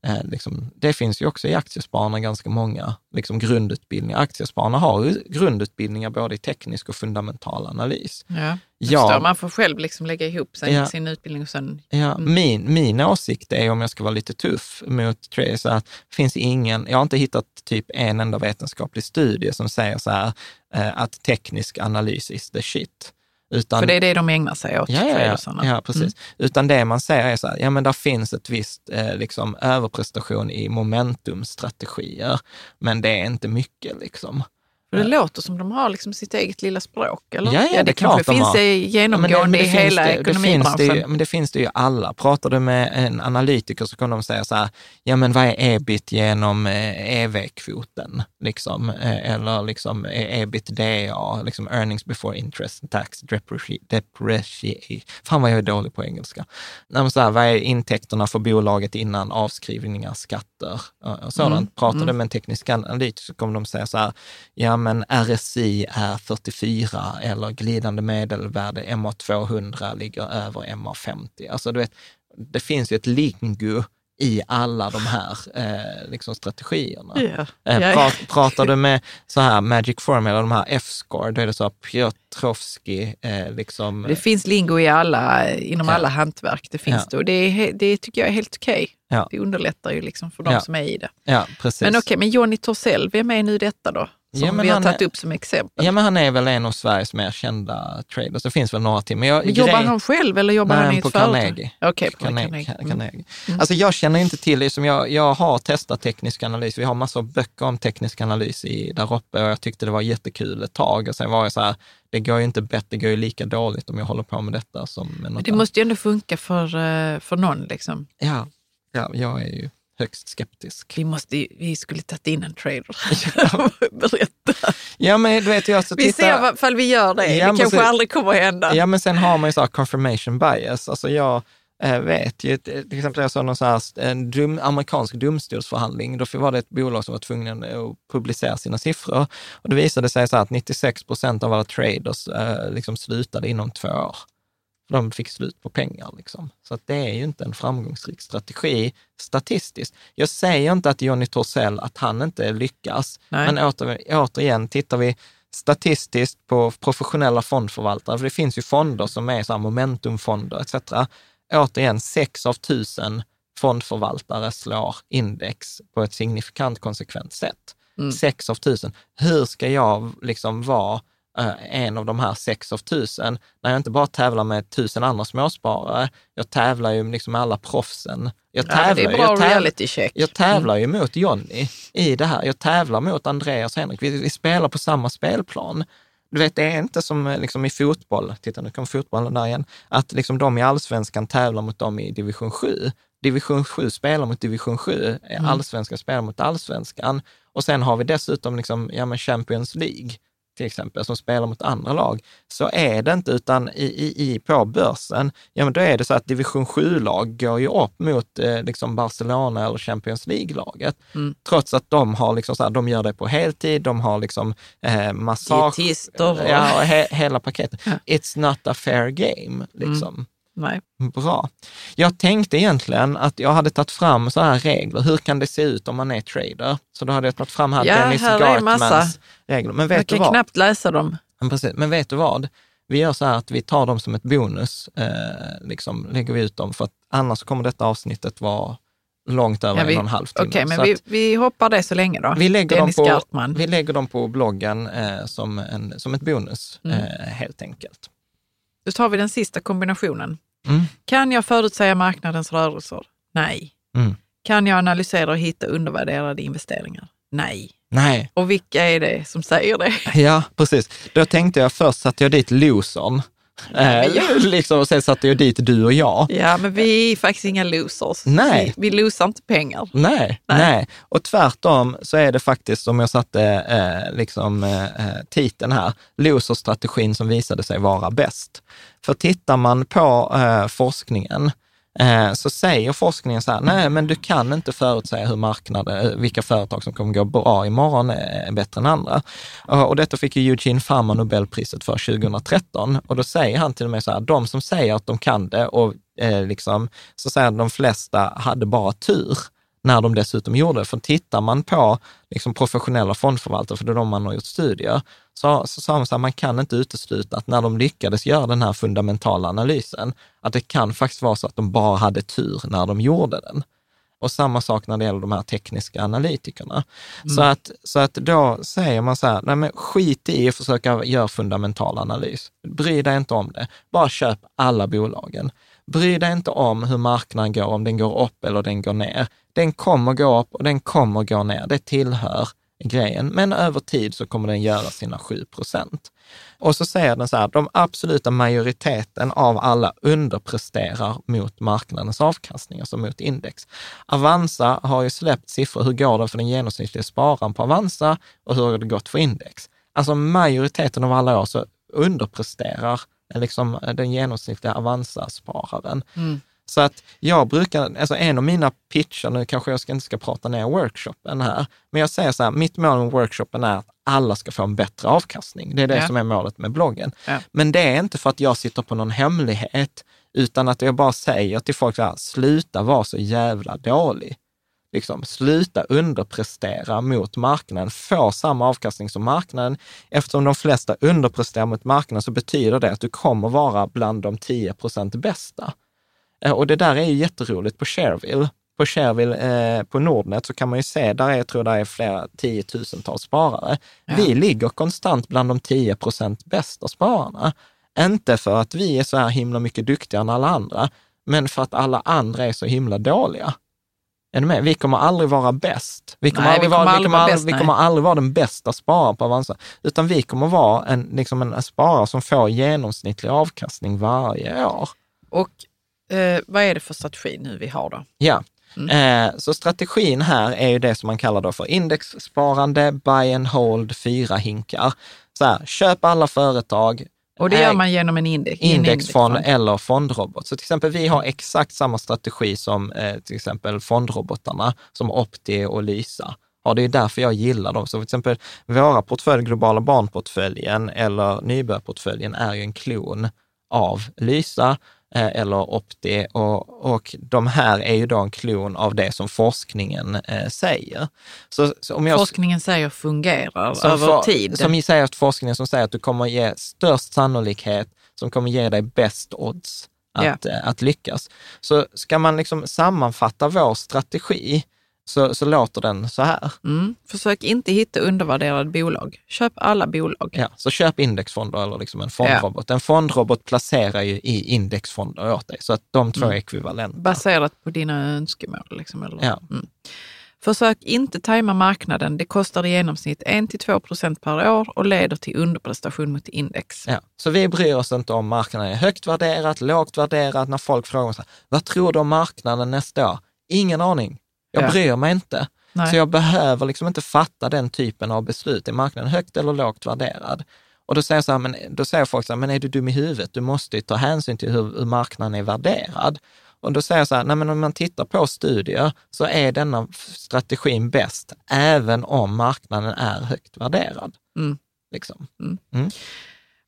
eh, liksom, det finns ju också i Aktiespararna ganska många liksom, grundutbildningar. Aktiespararna har ju grundutbildningar både i teknisk och fundamental analys. Ja. Ja. Man får själv liksom lägga ihop sin, Ja. sin utbildning och sen... Ja, Mm. min, min åsikt är, om jag ska vara lite tuff mot Trace, att det finns ingen, jag har inte hittat typ en enda vetenskaplig studie som säger så här, eh, att teknisk analys is the shit. Utan, För det är det de ägnar sig åt, Ja, ja, ja, ja precis. Mm. Utan det man säger är så här, ja men där finns ett visst eh, liksom, överprestation i momentumstrategier, men det är inte mycket liksom. För det låter som de har liksom sitt eget lilla språk, eller? Ja, ja, det det klart kanske de finns har. det Ja, genomgående men det- i men det hela finns det- det finns det ekonomibranschen. Men det finns det ju alla. Pratar du med en analytiker så kommer de säga så här, ja men vad är ebit genom eh, EV-kvoten? Liksom, eh, eller liksom eh, ebitda, liksom earnings before interest and tax depreci- depreciation. Fan vad jag är dålig på engelska. Nej, så här, vad är intäkterna för bolaget innan avskrivningar, skatter och sådant. Mm, Pratar mm. du med en teknisk analytiker så kommer de säga så här, ja men RSI är 44 eller glidande medelvärde MA200 ligger över MA50. Alltså du vet, det finns ju ett lingo i alla de här eh, liksom strategierna. Ja. Eh, pra, pratar du med så här Magic Formula, de här F-score, då är det så här Piotrowski, eh, liksom. Det finns lingo i alla, inom Ja. alla hantverk. Det finns Ja. det och det, det tycker jag är helt okej. Ja. Det underlättar ju liksom för de som är i det. ja, precis. Men okej, men Johnny Torssell, vem är nu detta då? Som Ja, vi har tagit är- upp som exempel. Ja, men han är väl en av Sveriges mer kända traders. Det finns väl några till. Men jag, Men jobbar grej- han själv eller jobbar Nej, han i ett företag? Carnegie. Okej, på Carnegie. Carnegie. Mm. Carnegie. Alltså jag känner inte till det, som jag, jag har testat teknisk analys. Vi har massor av böcker om teknisk analys i, där uppe och jag tyckte det var jättekul ett tag. Och sen var jag så här, det går ju inte bättre, det går ju lika dåligt om jag håller på med detta som med Men det måste ju ändå funka för, eh, för någon. Liksom. annat. Ja, ja, jag är ju högst skeptisk. Vi, måste, vi skulle tagit in en trader. Berätta. Ja, men du vet, jag så Vi titta, ser vad- ifall vi gör det. Ja, det kanske så- aldrig kommer att hända. Ja, men sen har man ju så confirmation bias. Alltså jag eh, vet ju, till exempel jag såg någon så här, en dum, amerikansk domstolsförhandling. Då var det ett bolag som var tvungna att publicera sina siffror. Och det visade sig så att 96 procent av alla traders eh, liksom slutade inom två år. De fick slut på pengar. Liksom. Så att det är ju inte en framgångsrik strategi statistiskt. Jag säger inte att Johnny Torssell, att han inte lyckas. Nej. Men åter, återigen, tittar vi statistiskt på professionella fondförvaltare, för det finns ju fonder som är så här momentumfonder etc. Återigen, sex av tusen fondförvaltare slår index på ett signifikant konsekvent sätt. Mm. Sex av tusen. Hur ska jag liksom vara en av de här sex av tusen, när jag inte bara tävlar med tusen andra småsparare, jag tävlar ju liksom med alla proffsen Jag Ja, men det är tävlar, bra jag tävlar, reality check. jag tävlar ju mot Jonny i det här. Jag tävlar mot Andreas och Henrik. Vi, vi spelar på samma spelplan. Du vet, det är inte som eh, liksom i fotboll, titta nu kom fotbollen där igen, att liksom de i allsvenskan tävlar mot dem i division 7. Division 7 spelar mot division 7, Mm. allsvenskan spelar mot allsvenskan. Och sen har vi dessutom liksom, ja, men Champions League till exempel, som spelar mot andra lag, så är det inte, utan i, i, i, på börsen, ja men då är det så att division 7-lag går ju upp mot eh, liksom Barcelona eller Champions League-laget, Mm. trots att de har liksom så här, de gör det på heltid, de har liksom eh, massage, Dietister ja, he, hela paketet. It's not a fair game, liksom. Nej. Bra. Jag tänkte egentligen att jag hade tagit fram så här regler. Hur kan det se ut om man är trader? Så då hade jag tagit fram här Ja, Dennis här är Gartmans regler. Men vet Jag du kan vad? knappt läsa dem. Men, precis. Men vet du vad? Vi gör så här att vi tar dem som ett bonus, eh, liksom lägger vi ut dem, för att annars kommer detta avsnittet vara långt över Ja, vi- en och en halv timme. Okej, men Så vi, vi hoppar det så länge då. vi, lägger dem på, Gartman. vi lägger dem på bloggen eh, som, en, som ett bonus, Mm. eh, helt enkelt. Då tar vi den sista kombinationen. Mm. Kan jag förutsäga marknadens rörelser? Nej. Mm. Kan jag analysera och hitta undervärderade investeringar? Nej. Nej, Och vilka är det som säger det? Ja, precis. Då tänkte jag först satte jag dit losern. Men Eh, jag- liksom, och sen satte jag dit du och jag. Ja, men vi är faktiskt inga losers. Nej. Vi, vi losar inte pengar. Nej, Nej. nej, Och tvärtom så är det faktiskt, som jag satte eh, liksom, eh, eh, titeln här, loserstrategin som visade sig vara bäst. För tittar man på eh, forskningen Eh, så säger forskningen så här, nej men du kan inte förutsäga hur marknaden, eh, vilka företag som kommer gå bra imorgon eh, är bättre än andra. Och detta fick ju Eugene Farman Nobelpriset för 2013 och då säger han till och med så här, de som säger att de kan det och eh, liksom, så säger han, de flesta hade bara tur när de dessutom gjorde det. För tittar man på liksom professionella fondförvaltare, för det är de man har gjort studier, så, så sa man så här, man kan inte utesluta att när de lyckades göra den här fundamentala analysen, att det kan faktiskt vara så att de bara hade tur när de gjorde den. Och samma sak när det gäller de här tekniska analytikerna. Så, att, så att då säger man så här, nej men skit i att försöka göra fundamental analys. Bry dig inte om det. Bara köp alla bolagen. Bry dig inte om hur marknaden går, om den går upp eller den går ner. Den kommer gå upp och den kommer gå ner. Det tillhör grejen. Men över tid så kommer den göra sina 7 procent. Och så säger den så här, de absoluta majoriteten av alla underpresterar mot marknadens avkastning, alltså mot index. Avanza har ju släppt siffror, hur går det för den genomsnittliga spararen på Avanza och hur har det gått för index? Alltså majoriteten av alla år så underpresterar liksom den genomsnittliga Avanza-spararen. Så att jag brukar, alltså en av mina pitchar, nu kanske jag ska, inte ska prata ner workshopen här, men jag säger så här, mitt mål med workshopen är att alla ska få en bättre avkastning. Det är det Ja. som är målet med bloggen. Ja. Men det är inte för att jag sitter på någon hemlighet, utan att jag bara säger till folk så här, sluta vara så jävla dålig. Liksom, sluta underprestera mot marknaden, få samma avkastning som marknaden. Eftersom de flesta underpresterar mot marknaden så betyder det att du kommer vara bland de 10 procent bästa. Eh, Och det där är ju jätteroligt på Shareville. På Shareville eh, på Nordnet så kan man ju se, där är, jag tror det är flera tiotusentals sparare. Vi ligger konstant bland de 10 procent bästa spararna. Inte för att vi är så här himla mycket duktigare än alla andra, men för att alla andra är så himla dåliga. Är du med? Vi kommer aldrig vara bäst. Vi kommer, Nej, aldrig, vi kommer vara, vi, aldrig kommer vara aldrig, bäst, vi kommer aldrig vara den bästa spararen på Avanza, utan vi kommer vara en, liksom en sparare som får genomsnittlig avkastning varje år. Och eh, vad är det för strategi nu vi har då? Ja, eh, så strategin här är ju det som man kallar då för indexsparande, buy and hold, fyra hinkar. Så här, köp alla företag, Och det gör man genom en index. indexfond indexfond. eller fondrobot. Så till exempel vi har exakt samma strategi som eh, till exempel fondrobotarna som Opti och Lysa. Ja, det är därför jag gillar dem. Så till exempel våra portfölj, globala barnportföljen eller nybörjarportföljen är ju en klon av Lysa eller Opti och, och de här är ju då en klon av det som forskningen eh, säger. Så, så om jag, Forskningen säger fungerar som över for- tid. Som säger att forskningen som säger att du kommer ge störst sannolikhet, som kommer ge dig bäst odds att, eh, att lyckas. Så ska man liksom sammanfatta vår strategi, så, så låter den så här. Mm. Försök inte hitta undervärderade bolag. Köp alla bolag. Ja, så köp indexfonder eller liksom en fondrobot. En fondrobot placerar ju i indexfonder åt dig, så att de två är ekvivalenta. Baserat på dina önskemål. Liksom, eller? Ja. Mm. Försök inte tajma marknaden. Det kostar i genomsnitt 1-2 procent per år och leder till underprestation mot index. Ja, så vi bryr oss inte om marknaden är högt värderat, lågt värderat. När folk frågar så här, vad tror du om marknaden nästa år? Ingen aning. Jag Ja. bryr mig inte. Nej. Så jag behöver liksom inte fatta den typen av beslut. Är marknaden högt eller lågt värderad? Och då säger, så här, men, då säger folk så här, men är du dum i huvudet? Du måste ju ta hänsyn till hur, hur marknaden är värderad. Och då säger jag så här, nej men om man tittar på studier så är denna strategin bäst, även om marknaden är högt värderad. Mm. Liksom.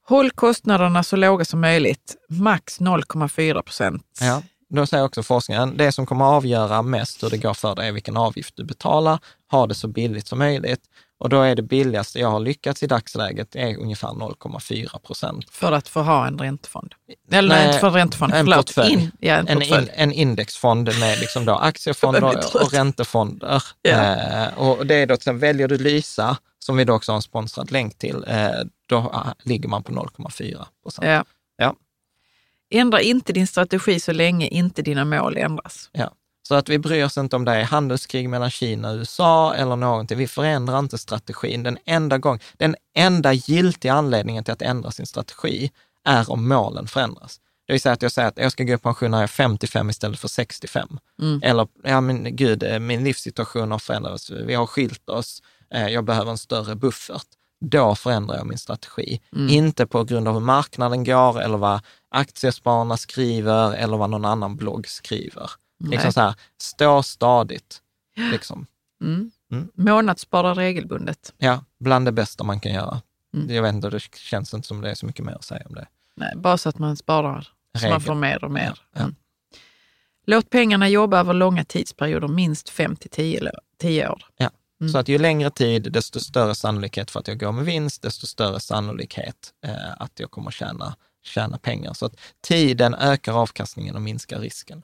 Håll kostnaderna så låga som möjligt, max 0,4 procent. Ja. Då säger också forskningen, det som kommer att avgöra mest hur det går för dig är vilken avgift du betalar. Ha det så billigt som möjligt. Och då är det billigaste jag har lyckats i dagsläget är ungefär 0,4 procent. För att få ha en räntefond. Eller Nej, inte för en räntefond, en förlåt. portfölj. In, ja, en En, portfölj. in, en indexfond med liksom då aktiefonder och räntefonder. Ja. Eh, och det är då, sen väljer du Lysa, som vi då också har en sponsrad länk till, eh, då ah, ligger man på 0,4 procent. Ja. Ja. Ändra inte din strategi så länge inte dina mål ändras. Ja. Så att vi bryr oss inte om det är handelskrig mellan Kina och USA eller någonting. Vi förändrar inte strategin. Den enda, gång, den enda giltiga anledningen till att ändra sin strategi är om målen förändras. Det vill säga att jag säger att jag ska gå i pension när jag är 55 istället för 65. Eller, ja men gud, eh, min livssituation har förändrats. Vi har skilt oss. Eh, Jag behöver en större buffert. Då förändrar jag min strategi. Inte på grund av hur marknaden går eller vad aktiespararna skriver eller vad någon annan blogg skriver. Liksom så här, stå stadigt. Liksom. Månadsspara regelbundet. Ja, bland det bästa man kan göra. Mm. Jag vet inte, det känns inte som det är så mycket mer att säga om det. Nej, bara så att man sparar, så Regel. man får mer och mer. Ja. Mm. Låt pengarna jobba över långa tidsperioder, minst 5 till 10 10 år. Ja. Mm. Så att ju längre tid, desto större sannolikhet för att jag går med vinst, desto större sannolikhet eh, att jag kommer tjäna, tjäna pengar. Så att tiden ökar avkastningen och minskar risken.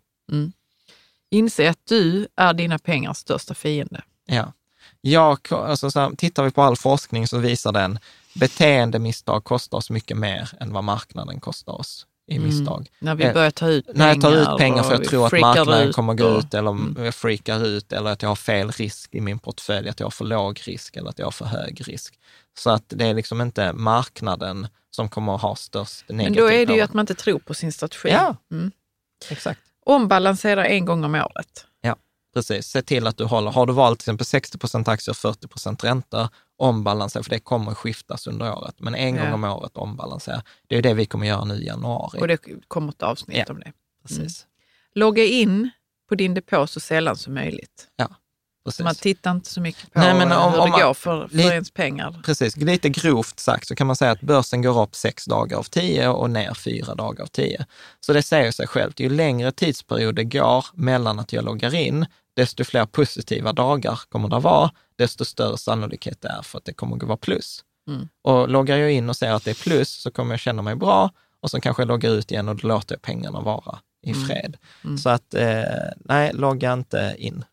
Inse att du är dina pengars största fiende. Ja. Jag, alltså så här, tittar vi på all forskning så visar den beteendemisstag kostar oss mycket mer än vad marknaden kostar oss i misstag. När vi Eh, börjar ta ut pengar. När jag tar ut pengar för jag tror att marknaden ut kommer gå och- ut eller Mm. jag freakar ut eller att jag har fel risk i min portfölj, att jag har för låg risk eller att jag har för hög risk. Så att det är liksom inte marknaden som kommer att ha störst negativ Men då är det ju att man inte tror på sin strategi. Ja. Mm. Exakt. Ombalansera en gång om året. Ja, precis. Se till att du håller, har du valt till exempel 60 procent aktier och 40 procent räntor, ombalansera, för det kommer skiftas under året. Men en gång Ja. om året ombalansera. Det är det vi kommer göra nu i januari. Och det kommer ett avsnitt Ja. om det. Precis. Logga in på din depå så sällan som möjligt. Ja, precis. Man tittar inte så mycket på Nej, men om- hur om det går för, för li- ens pengar. Precis, lite grovt sagt så kan man säga att börsen går upp sex dagar av tio och ner fyra dagar av tio. Så det säger sig självt, ju längre tidsperiod det går mellan att jag loggar in, desto fler positiva dagar kommer det vara, desto större sannolikhet det är för att det kommer att vara plus. Mm. Och loggar jag in och ser att det är plus så kommer jag känna mig bra och så kanske jag loggar ut igen och då låter jag pengarna vara i Mm. fred. Så att, eh, nej, logga inte in.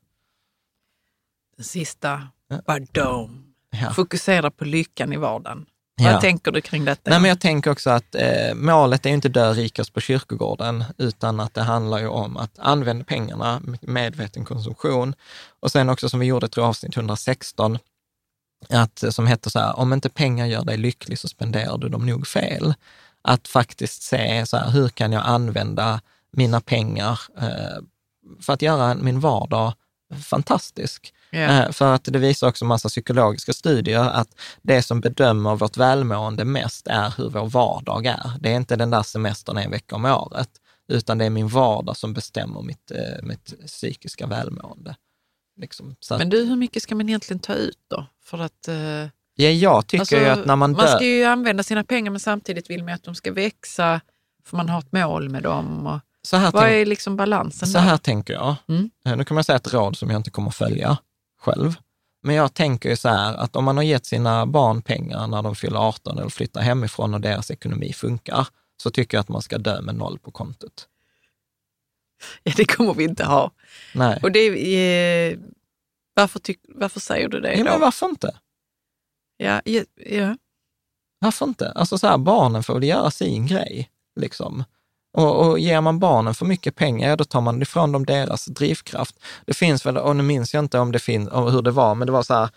Den sista, badom. Ja. Fokusera på lyckan i vardagen. Ja. Vad tänker du kring detta? Nej, men jag tänker också att eh, målet är ju inte dö rikast på kyrkogården, utan att det handlar ju om att använda pengarna med medveten konsumtion. Och sen också som vi gjorde, tror jag, avsnitt 116, att, eh, som heter så här, om inte pengar gör dig lycklig så spenderar du dem nog fel. Att faktiskt se så här, hur kan jag använda mina pengar eh, för att göra min vardag fantastisk. Eh, För att det visar också massa psykologiska studier att det som bedömer vårt välmående mest är hur vår vardag är. Det är inte den där semestern en vecka om året, utan det är min vardag som bestämmer mitt, eh, mitt psykiska välmående. Liksom. Att, Men du, hur mycket ska man egentligen ta ut då? För att, eh, ja, jag tycker alltså, ju att när man man dör... ska ju använda sina pengar men samtidigt vill man att de ska växa, för man har ett mål med dem. Och, så här vad tänk- är liksom balansen Så där? här tänker jag. Mm. Eh, Nu kan man säga ett råd som jag inte kommer att följa själv. Men jag tänker ju så här att om man har gett sina barn pengar när de fyller 18 eller flyttar hemifrån och deras ekonomi funkar, så tycker jag att man ska dö med noll på kontot. Ja, det kommer vi inte ha. Nej. Och det är, Varför, tyck, varför säger du det Ja, då? men varför inte? Ja, ja, ja. Varför inte? Alltså så här, barnen får väl göra sin grej. Liksom. Och, och ger man barnen för mycket pengar, ja, då tar man ifrån dem deras drivkraft. Det finns väl, och nu minns jag inte om det finns, om hur det var, men det var så här,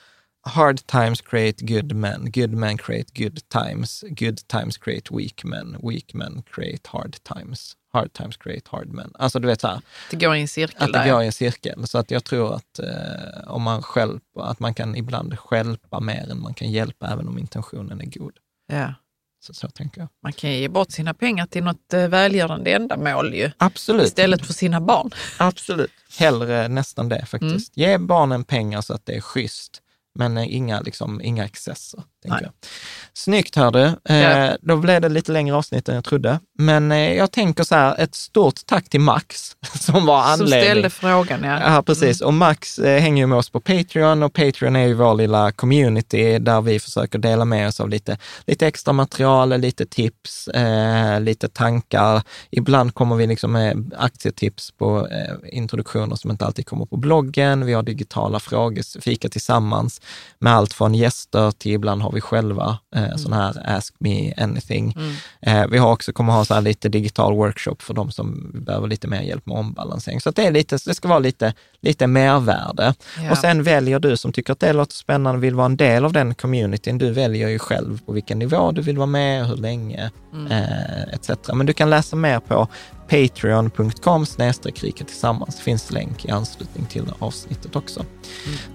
hard times create good men, good men create good times, good times create weak men, weak men create hard times, hard times create hard men. Alltså du vet så här, Det går i en cirkel att det där. går i en cirkel. Så att jag tror att eh, om man själv, att man kan ibland stjälpa mer än man kan hjälpa, även om intentionen är god. Ja. Så, så tänker jag. Man kan ge bort sina pengar till något eh, välgörande ändamål ju. Absolut. Istället för sina barn. Absolut. Hellre nästan det faktiskt. Ge barnen pengar så att det är schysst, men eh, inga, liksom, inga excesser. Tänker jag. Snyggt hör du. Eh, Ja. Då blev det lite längre avsnitt än jag trodde. Men eh, jag tänker så här, ett stort tack till Max som var Som anledning. ställde frågan. Ja. Ja, precis. Och Max eh, hänger ju med oss på Patreon och Patreon är ju vår lilla community där vi försöker dela med oss av lite, lite extra material, lite tips, eh, lite tankar. Ibland kommer vi liksom med aktietips på introduktioner som inte alltid kommer på bloggen. Vi har digitala frågor, fika tillsammans med allt från gäster till ibland har vi själva eh, sån här Ask Me Anything. Eh, vi har också, kommer ha så här lite digital workshop för de som behöver lite mer hjälp med ombalansering. Så det, är lite, det ska vara lite, lite mervärde. Ja. Och sen väljer du som tycker att det låter spännande vill vara en del av den communityn. Du väljer ju själv på vilken nivå du vill vara med, hur länge, eh, etc. Men du kan läsa mer på patreon.com rika tillsammans. finns länk i anslutning till avsnittet också.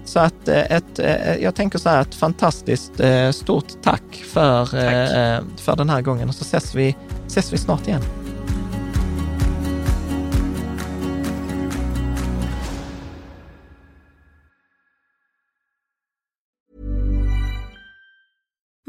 Så att eh, ett, eh, jag tänker så här, ett fantastiskt eh, stort tack för, eh, för den här gången och så ses vi, ses vi snart igen.